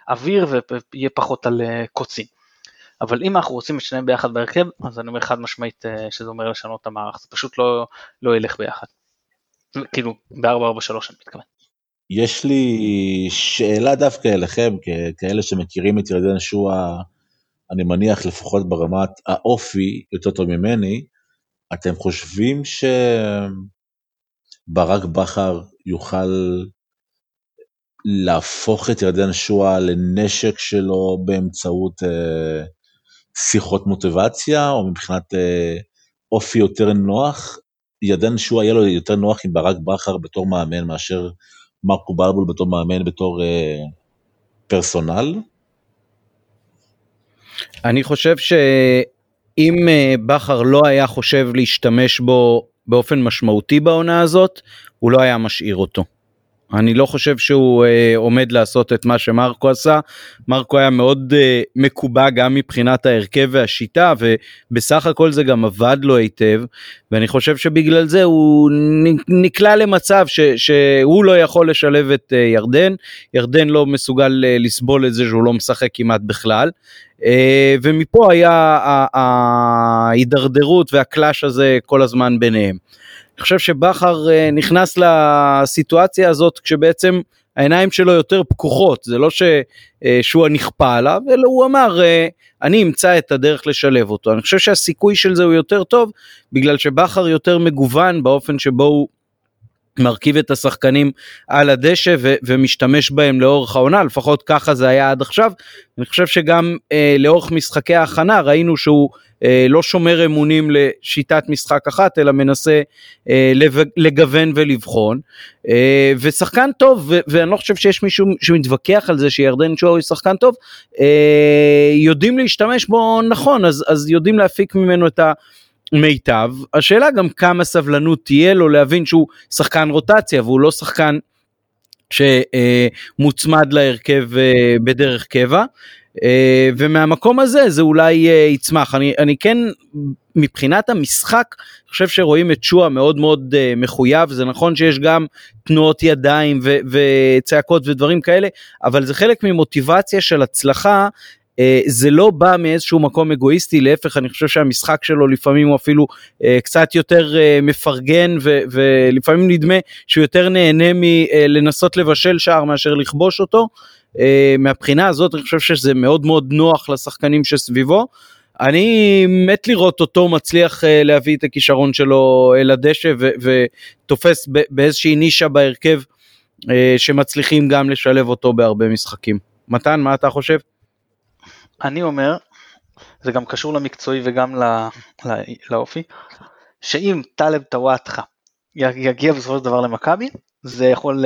אוויר ויהיה פחות על קוצים. אבל אם אנחנו רוצים את שניהם ביחד בהרכב, אז אני אומר חד משמעית אה, שזה אומר לשנות את המערך, זה פשוט לא, לא ילך ביחד. כאילו, ב-443 אני מתכוון. יש לי שאלה דווקא אליכם, כאלה שמכירים את ירדן שואה, אני מניח לפחות ברמת האופי יותר טוב ממני, אתם חושבים שברק בכר יוכל להפוך את ירדן שואה לנשק שלו באמצעות אה, שיחות מוטיבציה, או מבחינת אה, אופי יותר נוח, ידן שואה יהיה לו יותר נוח עם ברק בכר בתור מאמן מאשר מרקו ברבול בתור מאמן בתור אה, פרסונל? אני חושב שאם אה, בכר לא היה חושב להשתמש בו באופן משמעותי בעונה הזאת, הוא לא היה משאיר אותו. אני לא חושב שהוא אה, עומד לעשות את מה שמרקו עשה. מרקו היה מאוד אה, מקובע גם מבחינת ההרכב והשיטה ובסך הכל זה גם עבד לו היטב ואני חושב שבגלל זה הוא נקלע למצב ש, שהוא לא יכול לשלב את אה, ירדן, ירדן לא מסוגל אה, לסבול את זה שהוא לא משחק כמעט בכלל. אה, ומפה היה ההידרדרות והקלאש הזה כל הזמן ביניהם. אני חושב שבכר אה, נכנס לסיטואציה הזאת כשבעצם העיניים שלו יותר פקוחות, זה לא ששועה נכפה עליו, אלא הוא אמר, אה, אני אמצא את הדרך לשלב אותו. אני חושב שהסיכוי של זה הוא יותר טוב, בגלל שבכר יותר מגוון באופן שבו הוא מרכיב את השחקנים על הדשא ו- ומשתמש בהם לאורך העונה, לפחות ככה זה היה עד עכשיו. אני חושב שגם אה, לאורך משחקי ההכנה ראינו שהוא אה, לא שומר אמונים לשיטת משחק אחת, אלא מנסה אה, לגוון ולבחון. אה, ושחקן טוב, ואני לא חושב שיש מישהו שמתווכח על זה שירדן שואו הוא שחקן טוב, אה, יודעים להשתמש בו נכון, אז, אז יודעים להפיק ממנו את ה... מיטב, השאלה גם כמה סבלנות תהיה לו להבין שהוא שחקן רוטציה והוא לא שחקן שמוצמד להרכב אה, בדרך קבע. אה, ומהמקום הזה זה אולי אה, יצמח. אני, אני כן, מבחינת המשחק, חושב שרואים את שואה מאוד מאוד מחויב, זה נכון שיש גם תנועות ידיים ו, וצעקות ודברים כאלה, אבל זה חלק ממוטיבציה של הצלחה אה, זה לא בא מאיזשהו מקום אגואיסטי, להפך אני חושב שהמשחק שלו לפעמים הוא אפילו אה, קצת יותר אה, מפרגן ו- ולפעמים נדמה שהוא יותר נהנה מלנסות לבשל שער מאשר לכבוש אותו. מהבחינה הזאת אני חושב שזה מאוד מאוד נוח לשחקנים שסביבו. אני מת לראות אותו מצליח להביא את הכישרון שלו אל הדשא ו- ותופס באיזושהי נישה בהרכב שמצליחים גם לשלב אותו בהרבה משחקים. מתן, מה אתה חושב? אני אומר, זה גם קשור למקצועי וגם לא, לא, לאופי, שאם טלב טוואטחה יגיע בסופו של דבר למכבי, זה יכול...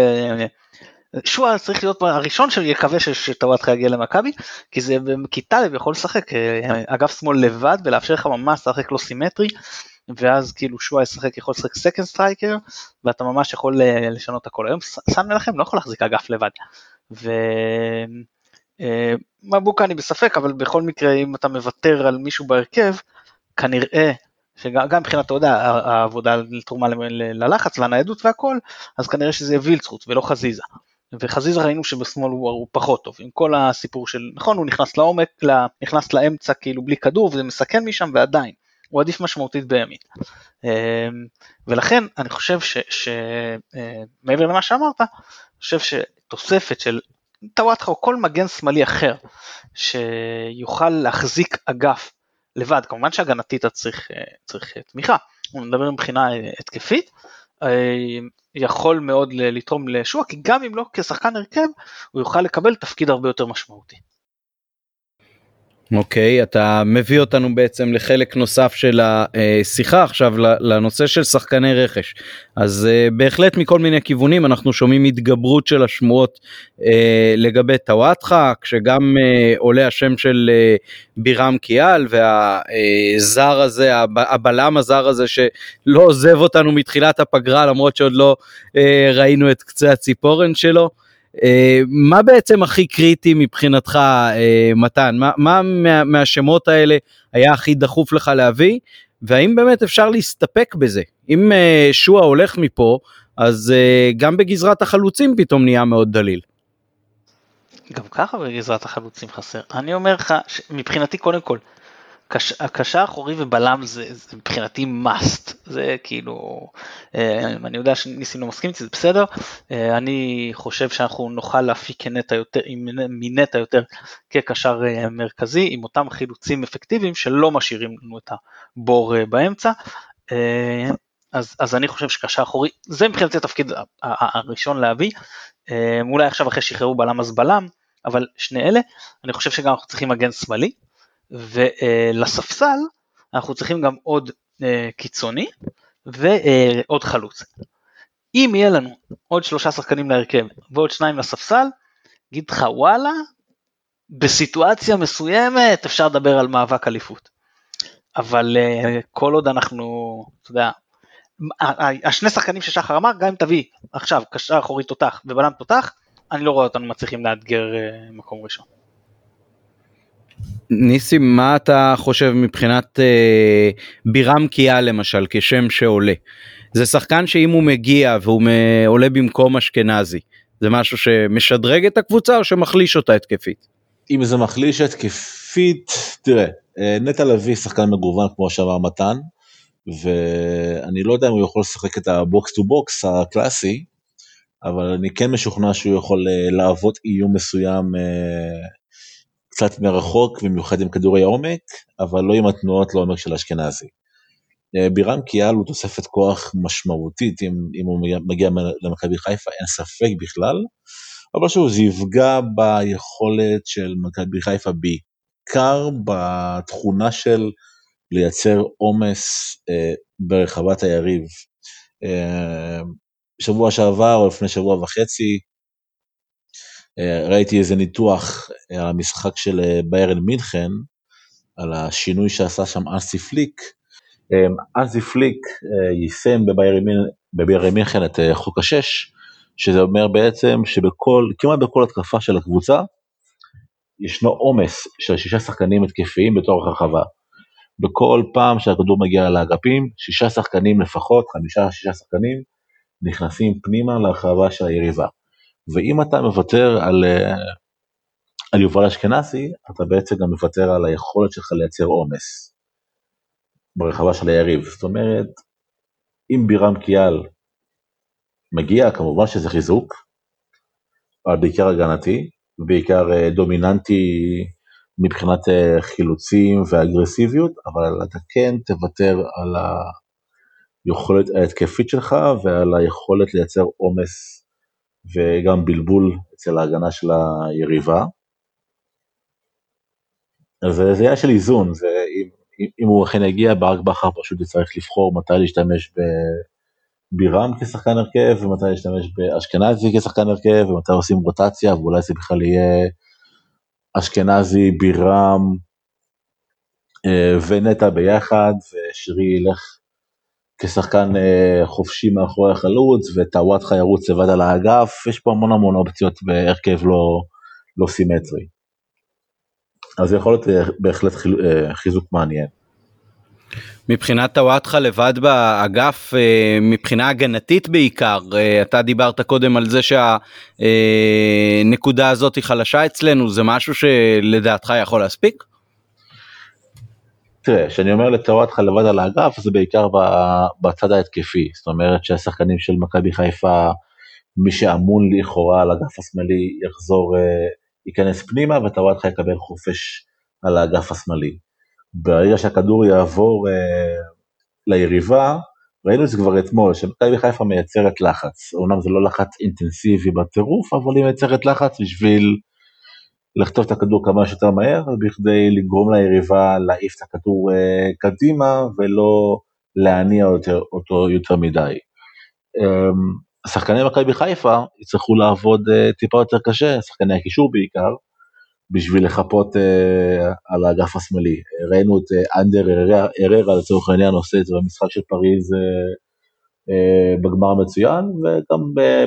אה, שועה צריך להיות הראשון שיקווה שטוואטחה יגיע למכבי, כי זה, כי טלב יכול לשחק אה, אגף שמאל לבד ולאפשר לך ממש לשחק לו סימטרי, ואז כאילו שועה ישחק יכול לשחק second striker ואתה ממש יכול אה, לשנות הכל היום סן מנחם לא יכול להחזיק אגף לבד. ומבוקה אני בספק אבל בכל מקרה אם אתה מוותר על מישהו בהרכב כנראה שגם מבחינת, יודע, העבודה לתרומה ללחץ והניידות והכל, אז כנראה שזה יהיה וילצחוט ולא חזיזה. וחזיזה ראינו שבשמאל הוא, הוא פחות טוב, עם כל הסיפור של, נכון, הוא נכנס לעומק, נכנס לאמצע כאילו בלי כדור וזה מסכן משם ועדיין, הוא עדיף משמעותית בימין. אמ, ולכן אני חושב שמעבר אה, למה שאמרת, אני חושב שתוספת של טוואטחה או כל מגן שמאלי אחר שיוכל להחזיק אגף לבד, כמובן שהגנתית צריך, אה, צריך תמיכה, הוא מדבר מבחינה אה, התקפית, אה, יכול מאוד לתרום לשוע, כי גם אם לא כשחקן הרכב, הוא יוכל לקבל תפקיד הרבה יותר משמעותי. אוקיי, okay, אתה מביא אותנו בעצם לחלק נוסף של השיחה עכשיו לנושא של שחקני רכש. אז uh, בהחלט מכל מיני כיוונים אנחנו שומעים התגברות של השמועות uh, לגבי טוואטחה, כשגם uh, עולה השם של בירם קיאל והזר הזה, הבלם הזר הזה שלא עוזב אותנו מתחילת הפגרה למרות שעוד לא ראינו את קצה הציפורן שלו. אה, מה בעצם הכי קריטי מבחינתך, אה, מתן? מה, מה מה, מהשמות האלה היה הכי דחוף לך להביא? והאם באמת אפשר להסתפק בזה? אם אה, שואה הולך מפה, אז גם בגזרת החלוצים פתאום נהיה מאוד דליל. גם ככה בגזרת החלוצים חסר. אני אומר לך, מבחינתי קודם כל, קש, הקשר האחורי ובלם זה, זה מבחינתי must, זה כאילו, אה, אני יודע שניסים לא מסכים איתי, זה בסדר, אה, אני חושב שאנחנו נוכל להפיק נטע יותר, מנטע יותר כקשר אה, מרכזי, עם אותם חילוצים אפקטיביים שלא משאירים לנו את הבור באמצע. אז, אז אני חושב שקשר אחורי, זה מבחינתי התפקיד הראשון להביא, אולי עכשיו אחרי שחררו בלם אז בלם, אבל שני אלה, אני חושב שגם אנחנו צריכים מגן שמאלי, ולספסל אנחנו צריכים גם עוד אה, קיצוני ועוד חלוץ. אם יהיה לנו עוד שלושה שחקנים להרכב ועוד שניים לספסל, אגיד לך וואלה, בסיטואציה מסוימת אפשר לדבר על מאבק אליפות. אבל uh, כל עוד אנחנו, אתה יודע, השני שחקנים ששחר אמר, גם אם תביא עכשיו קשר אחורי תותח ובלם תותח, אני לא רואה אותנו מצליחים לאתגר uh, מקום ראשון. ניסים מה אתה חושב מבחינת אה, בירם קיאה למשל כשם שעולה. זה שחקן שאם הוא מגיע והוא עולה במקום אשכנזי זה משהו שמשדרג את הקבוצה או שמחליש אותה התקפית. אם זה מחליש התקפית תראה אה, נטע לביא שחקן מגוון כמו שאמר מתן ואני לא יודע אם הוא יכול לשחק את ה-box to box הקלאסי אבל אני כן משוכנע שהוא יכול אה, להוות איום מסוים אה, קצת מרחוק, במיוחד עם כדורי עומק, אבל לא עם התנועות לעומק של אשכנזי. אה, בירם כיאל הוא תוספת כוח משמעותית אם, אם הוא מגיע למכבי חיפה, אין ספק בכלל, אבל שוב, זה יפגע ביכולת של מכבי חיפה בעיקר בתכונה של לייצר עומס אה, ברחבת היריב. אה, שבוע שעבר או לפני שבוע וחצי, ראיתי איזה ניתוח על אה, המשחק של אה, ביירן מינכן, על השינוי שעשה שם אנסי פליק. אנסי פליק יישם בביירן מינכן את חוק השש, שזה אומר בעצם שבכל, כמעט בכל התקפה של הקבוצה, ישנו עומס של שישה שחקנים התקפיים בתור הרחבה. בכל פעם שהכדור מגיע לאגפים, שישה שחקנים לפחות, חמישה-שישה שחקנים, נכנסים פנימה להרחבה של היריבה. ואם אתה מוותר על, אה, על יובל אשכנזי, אתה בעצם גם מוותר על היכולת שלך לייצר עומס ברחבה של היריב. זאת אומרת, אם בירם קיאל מגיע, כמובן שזה חיזוק, אבל בעיקר הגנתי, בעיקר אה, דומיננטי מבחינת אה, חילוצים ואגרסיביות, אבל אתה כן תוותר על היכולת ההתקפית שלך ועל היכולת לייצר עומס וגם בלבול אצל ההגנה של היריבה. אז זה עניין של איזון, זה, אם, אם הוא אכן יגיע, ברק בכר פשוט יצטרך לבחור מתי להשתמש בבירם כשחקן הרכב, ומתי להשתמש באשכנזי כשחקן הרכב, ומתי עושים רוטציה, ואולי זה בכלל יהיה אשכנזי, בירם אה, ונטע ביחד, ושרי ילך כשחקן אה, חופשי מאחורי החלוץ וטוואטחה ירוץ לבד על האגף, יש פה המון המון אופציות בהרכב לא, לא סימטרי. אז יכול להיות אה, בהחלט אה, חיזוק מעניין. מבחינת טוואטחה לבד באגף, מבחינה הגנתית בעיקר, אתה דיברת קודם על זה שהנקודה הזאת היא חלשה אצלנו, זה משהו שלדעתך יכול להספיק? תראה, כשאני אומר לטוואטחה לבד על האגף, זה בעיקר בצד ההתקפי, זאת אומרת שהשחקנים של מכבי חיפה, מי שאמון לכאורה על האגף השמאלי יחזור ייכנס פנימה וטוואטחה יקבל חופש על האגף השמאלי. ברגע שהכדור יעבור אה, ליריבה, ראינו את זה כבר אתמול, שמכבי חיפה מייצרת לחץ. אומנם זה לא לחץ אינטנסיבי בטירוף, אבל היא מייצרת לחץ בשביל לחטוף את הכדור כמה שיותר מהר, בכדי לגרום ליריבה להעיף את הכדור אה, קדימה ולא להניע אותו, אותו יותר מדי. אה, שחקני מכבי חיפה יצטרכו לעבוד uh, טיפה יותר קשה, שחקני הקישור בעיקר, בשביל לחפות uh, על האגף השמאלי. ראינו את uh, אנדר אררה לצורך העניין עושה את זה במשחק של פריז uh, uh, בגמר מצוין, וגם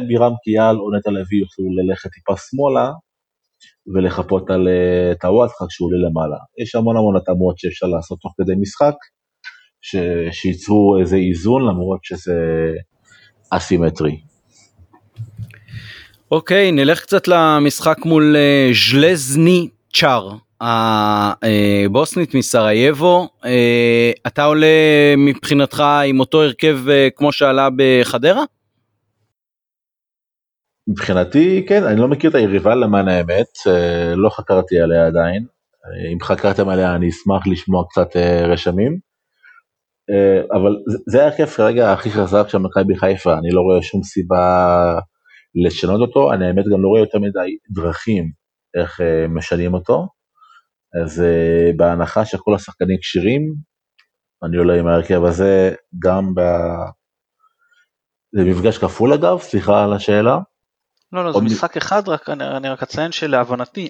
בירם קיאל או נטע לביא יוכלו ללכת טיפה שמאלה ולחפות על uh, טוואטחה כשהוא עולה למעלה. יש המון המון התאמות שאפשר לעשות תוך כדי משחק, ש- שייצרו איזה איזון למרות שזה אסימטרי. אוקיי, נלך קצת למשחק מול אה, ז'לזני צ'אר, הבוסנית מסרייבו. אה, אתה עולה מבחינתך עם אותו הרכב אה, כמו שעלה בחדרה? מבחינתי כן, אני לא מכיר את היריבה למען האמת, לא חקרתי עליה עדיין. אם חקרתם עליה אני אשמח לשמוע קצת רשמים. אבל זה ההרכב כרגע הכי חזק של מכבי חיפה, אני לא רואה שום סיבה לשנות אותו, אני האמת גם לא רואה יותר מדי דרכים איך משנים אותו, אז בהנחה שכל השחקנים כשירים, אני עולה עם ההרכב הזה גם ב... זה מפגש כפול אגב, סליחה על השאלה. לא, לא, זה משחק אחד, רק אני, אני רק אציין שלהבנתי,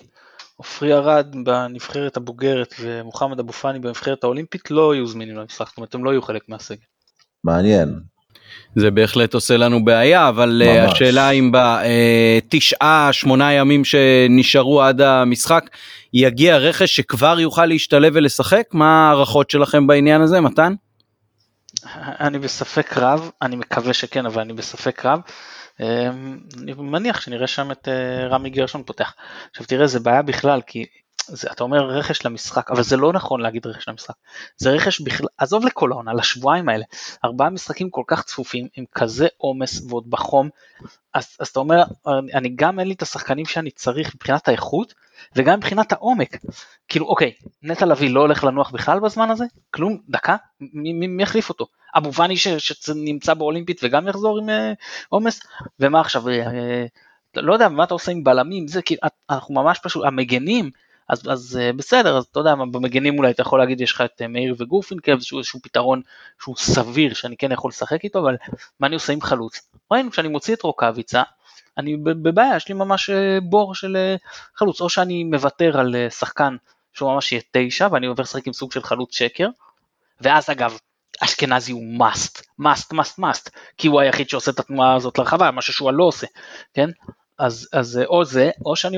עופרי ארד בנבחרת הבוגרת ומוחמד אבו פאני בנבחרת האולימפית לא יהיו זמינים למשחק, זאת אומרת הם לא יהיו חלק מהסגל. מעניין, זה בהחלט עושה לנו בעיה אבל אה, ממש. השאלה אם בתשעה שמונה ימים שנשארו עד המשחק יגיע רכש שכבר יוכל להשתלב ולשחק מה ההערכות שלכם בעניין הזה מתן? אני בספק רב אני מקווה שכן אבל אני בספק רב. אמ, אני מניח שנראה שם את אה, רמי גרשון פותח. עכשיו תראה זה בעיה בכלל כי זה, אתה אומר רכש למשחק, אבל זה לא נכון להגיד רכש למשחק. זה רכש בכלל, עזוב לכל העונה, לשבועיים האלה. ארבעה משחקים כל כך צפופים, עם כזה עומס ועוד בחום, אז, אז אתה אומר, אני גם אין לי את השחקנים שאני צריך מבחינת האיכות, וגם מבחינת העומק. כאילו, אוקיי, נטע לביא לא הולך לנוח בכלל בזמן הזה? כלום, דקה? מי, מי, יחליף אותו? אבו ואני שנמצא באולימפית וגם יחזור עם אה, עומס? ומה עכשיו, אה, אה, לא יודע, מה אתה עושה עם בלמים? זה כאילו, אנחנו ממש פשוט, המגנים, אז, אז בסדר, אז אתה יודע, במגנים אולי אתה יכול להגיד יש לך את מאיר וגורפינקל, שהוא איזשהו פתרון שהוא סביר שאני כן יכול לשחק איתו, אבל מה אני עושה עם חלוץ? ראינו כשאני מוציא את רוקאביצה, אני בבעיה, יש לי ממש בור של חלוץ, או שאני מוותר על שחקן שהוא ממש יהיה תשע, ואני עובר לשחק עם סוג של חלוץ שקר, ואז אגב, אשכנזי הוא must, must, must, must, כי הוא היחיד שעושה את התנועה הזאת לרחבה, מה ששועה לא עושה, כן? אז, אז או זה, או שאני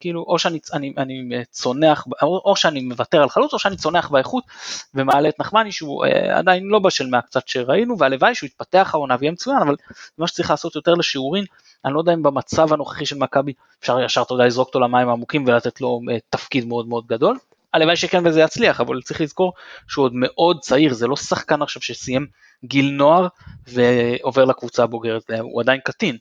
כאילו, או שאני אני, אני צונח, או, או שאני מוותר על חלוץ, או שאני צונח באיכות ומעלה את נחמני שהוא אה, עדיין לא בשל מהקצת שראינו, והלוואי שהוא יתפתח העונה ויהיה מצוין, אבל מה שצריך לעשות יותר לשיעורין, אני לא יודע אם במצב הנוכחי של מכבי אפשר ישר, אתה יודע, לזרוק אותו למים העמוקים ולתת לו אה, תפקיד מאוד מאוד גדול. הלוואי שכן וזה יצליח, אבל צריך לזכור שהוא עוד מאוד צעיר, זה לא שחקן עכשיו שסיים גיל נוער ועובר לקבוצה הבוגרת, הוא עדיין קטין.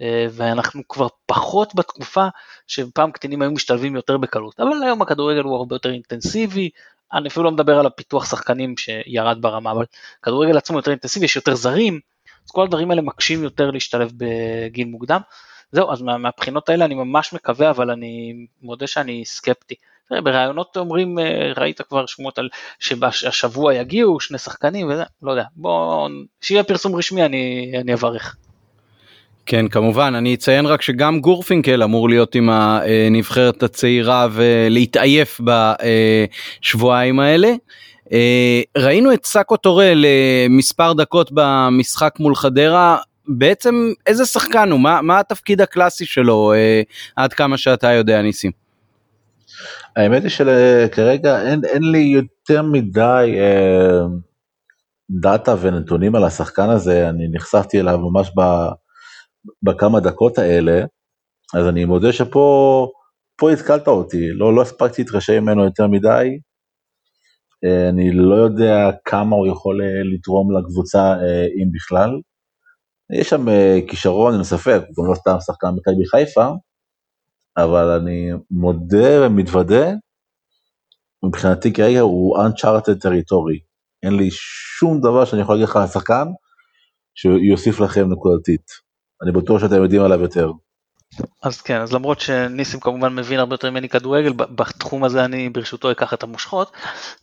אה, ואנחנו כבר פחות בתקופה שפעם קטינים היו משתלבים יותר בקלות, אבל היום הכדורגל הוא הרבה יותר אינטנסיבי, אני אפילו לא מדבר על הפיתוח שחקנים שירד ברמה, אבל כדורגל עצמו יותר אינטנסיבי, יש יותר זרים, אז כל הדברים האלה מקשים יותר להשתלב בגיל מוקדם. זהו, אז מה, מהבחינות האלה אני ממש מקווה, אבל אני מודה שאני סקפטי. בראיונות אומרים, אה, ראית כבר שמועות על שהשבוע יגיעו שני שחקנים וזה, לא יודע, בואו, שיהיה פרסום רשמי אני, אני אברך. כן כמובן אני אציין רק שגם גורפינקל אמור להיות עם הנבחרת הצעירה ולהתעייף בשבועיים האלה. אה, ראינו את סאקו טורה למספר דקות במשחק מול חדרה, בעצם איזה שחקן הוא? מה, מה התפקיד הקלאסי שלו אה, עד כמה שאתה יודע ניסים? האמת היא שכרגע אין, אין לי יותר מדי אה, דאטה ונתונים על השחקן הזה, אני נחשפתי אליו ממש ב, בכמה דקות האלה, אז אני מודה שפה פה התקלת אותי, לא, לא הספקתי להתרשם ממנו יותר מדי, אה, אני לא יודע כמה הוא יכול אה, לתרום לקבוצה, אה, אם בכלל. יש שם כישרון, אין ספק, הוא גם לא סתם שחקן מכבי חיפה, אבל אני מודה ומתוודה, מבחינתי כרגע הוא Uncharted טריטורי. אין לי שום דבר שאני יכול להגיד לך על השחקן שיוסיף לכם נקודתית. אני בטוח שאתם יודעים עליו יותר. אז כן, אז למרות שניסים כמובן מבין הרבה יותר ממני כדורגל, בתחום הזה אני ברשותו אקח את המושכות,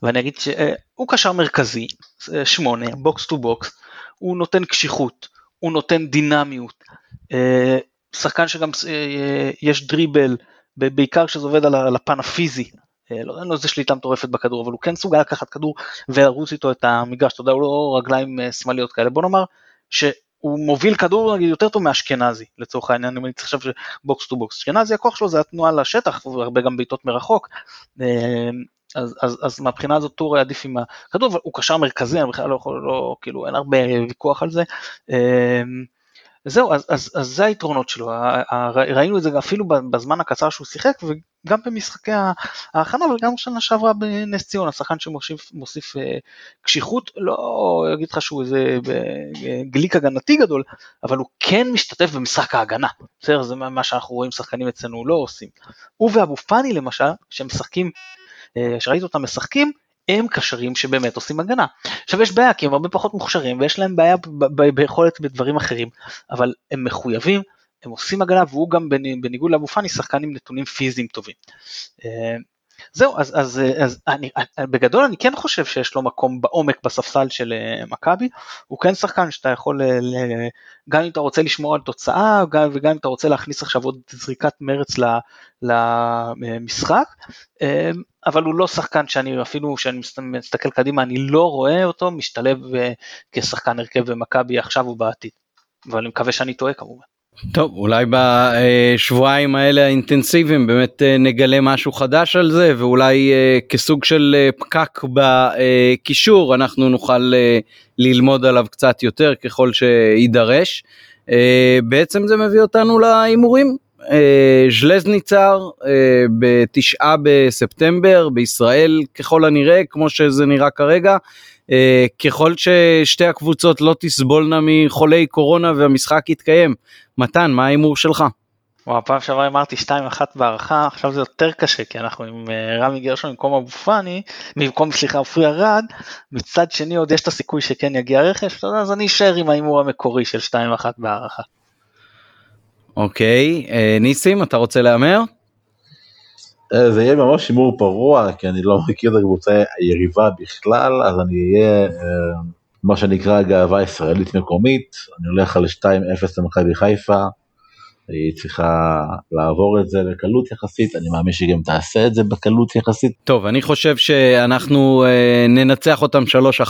ואני אגיד שהוא קשר מרכזי, שמונה, box to box, הוא נותן קשיחות, הוא נותן דינמיות, אה, שחקן שגם אה, יש דריבל, בעיקר כשזה עובד על הפן הפיזי, אה, לא, אין לו איזה שליטה מטורפת בכדור, אבל הוא כן סוגל לקחת כדור ולרוץ איתו את המגרש, אתה יודע, הוא לא רגליים שמאליות כאלה, בוא נאמר שהוא מוביל כדור נגיד יותר טוב מאשכנזי לצורך העניין אם אני צריך עכשיו box to box, אשכנזי הכוח שלו זה התנועה לשטח והרבה גם בעיטות מרחוק. אז, אז, אז מהבחינה הזאת טור עדיף עם הכדור, אבל הוא קשר מרכזי, אני בכלל לא יכול, לא, כאילו אין הרבה ויכוח על זה. זהו, אז, אז, אז זה היתרונות שלו, ראינו את זה אפילו בזמן הקצר שהוא שיחק וגם במשחקי ההכנה וגם שנה שעברה בנס ציונה, שחקן שמוסיף אה, קשיחות, לא אגיד לך שהוא איזה גליק הגנתי גדול, אבל הוא כן משתתף במשחק ההגנה, בסדר, זה מה שאנחנו רואים שחקנים אצלנו לא עושים. הוא ואבו פאני למשל, שמשחקים, אה, שראיתי אותם משחקים, הם קשרים שבאמת עושים הגנה. עכשיו יש בעיה כי הם הרבה פחות מוכשרים ויש להם בעיה ביכולת בדברים אחרים, אבל הם מחויבים, הם עושים הגנה והוא גם בניגוד לאבו פאני שחקן עם נתונים פיזיים טובים. אה, זהו, אז, אז, אז אני, בגדול אני כן חושב שיש לו מקום בעומק בספסל של אה, מכבי, הוא כן שחקן שאתה יכול, גם אם אתה רוצה לשמור על תוצאה וגם אם אתה רוצה להכניס עכשיו עוד זריקת מרץ למשחק, אה, אבל הוא לא שחקן שאני אפילו כשאני מסתכל קדימה אני לא רואה אותו משתלב אה, כשחקן הרכב במכבי עכשיו ובעתיד, אבל אני מקווה שאני טועה כמובן. טוב אולי בשבועיים האלה האינטנסיביים באמת אה, נגלה משהו חדש על זה ואולי אה, כסוג של אה, פקק בקישור אנחנו נוכל ללמוד עליו קצת יותר ככל שיידרש. בעצם זה מביא אותנו להימורים. ז'לזניצר בתשעה בספטמבר בישראל ככל הנראה כמו שזה נראה כרגע ככל ששתי הקבוצות לא תסבולנה מחולי קורונה והמשחק יתקיים. מתן, מה ההימור שלך? וואו, פעם שעברה אמרתי 2-1 בהערכה, עכשיו זה יותר קשה כי אנחנו עם אה, רמי גרשון במקום אבו פאני, במקום סליחה עופרי ארד, מצד שני עוד יש את הסיכוי שכן יגיע רכש, אז אני אשאר עם ההימור המקורי של 2-1 בהערכה. אוקיי, אה, ניסים אתה רוצה להמר? אה, זה יהיה ממש הימור פרוע, כי אני לא מכיר את הקבוצה היריבה בכלל, אז אני אהיה אה, מה שנקרא גאווה ישראלית מקומית, אני הולך על 2-0 למכבי חיפה, היא צריכה לעבור את זה בקלות יחסית, אני מאמין שהיא גם תעשה את זה בקלות יחסית. טוב, אני חושב שאנחנו אה, ננצח אותם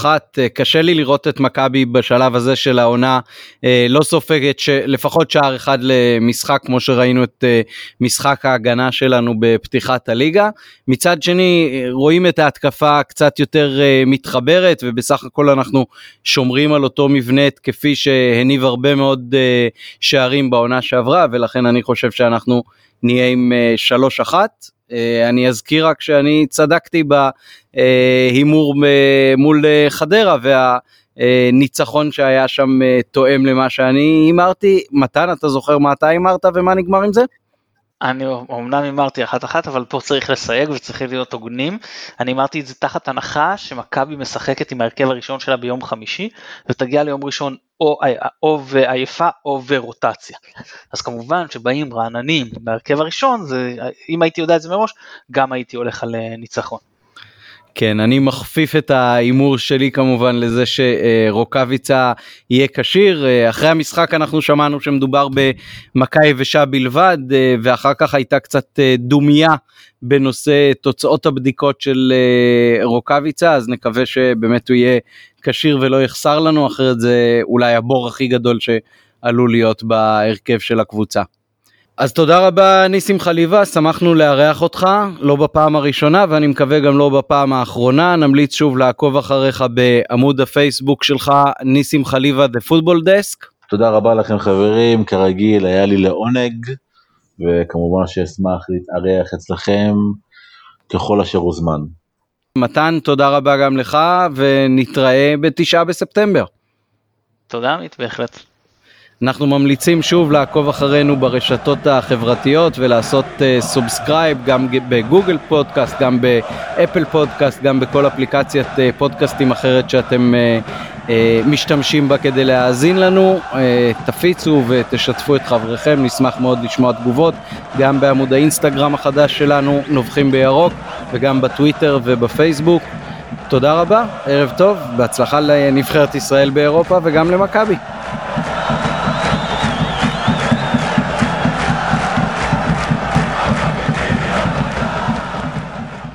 3-1, אה, קשה לי לראות את מכבי בשלב הזה של העונה אה, לא סופגת לפחות שער אחד למשחק כמו שראינו את אה, משחק ההגנה שלנו בפתיחת הליגה. מצד שני רואים את ההתקפה קצת יותר אה, מתחברת ובסך הכל אנחנו שומרים על אותו מבנה התקפי שהניב הרבה מאוד אה, שערים בעונה שעברה. ולכן אני חושב שאנחנו נהיה עם 3-1. אה, אה, אני אזכיר רק שאני צדקתי בהימור אה, מול חדרה והניצחון שהיה שם תואם למה שאני הימרתי. מתן, אתה זוכר מה אתה הימרת ומה נגמר עם זה? אני אמנם הימרתי אחת אחת אבל פה צריך לסייג וצריך להיות הוגנים. אני אמרתי את זה תחת הנחה שמכבי משחקת עם ההרכב הראשון שלה ביום חמישי ותגיע ליום ראשון או, או עייפה או ורוטציה. אז כמובן שבאים רעננים בהרכב הראשון זה אם הייתי יודע את זה מראש גם הייתי הולך על אה, ניצחון. כן, אני מכפיף את ההימור שלי כמובן לזה שרוקאביצה יהיה כשיר. אחרי המשחק אנחנו שמענו שמדובר במכה יבשה בלבד, ואחר כך הייתה קצת דומייה בנושא תוצאות הבדיקות של רוקאביצה, אז נקווה שבאמת הוא יהיה כשיר ולא יחסר לנו, אחרת זה אולי הבור הכי גדול שעלול להיות בהרכב של הקבוצה. אז תודה רבה ניסים חליבה, שמחנו לארח אותך, לא בפעם הראשונה ואני מקווה גם לא בפעם האחרונה, נמליץ שוב לעקוב אחריך בעמוד הפייסבוק שלך, ניסים חליבה, The Football Desk. תודה רבה לכם חברים, כרגיל היה לי לעונג, וכמובן שאשמח להתארח אצלכם ככל אשר הוזמן. מתן, תודה רבה גם לך, ונתראה בתשעה בספטמבר. תודה עמית, בהחלט. אנחנו ממליצים שוב לעקוב אחרינו ברשתות החברתיות ולעשות subscribe אה, גם בגוגל פודקאסט, גם באפל פודקאסט, גם בכל אפליקציית אה, פודקאסטים אחרת שאתם אה, משתמשים בה כדי להאזין לנו. תפיצו ותשתפו את חבריכם, נשמח מאוד לשמוע תגובות, גם בעמוד האינסטגרם החדש שלנו, נובחים בירוק, וגם בטוויטר ובפייסבוק. תודה רבה, ערב טוב, בהצלחה לנבחרת ישראל באירופה וגם למכבי.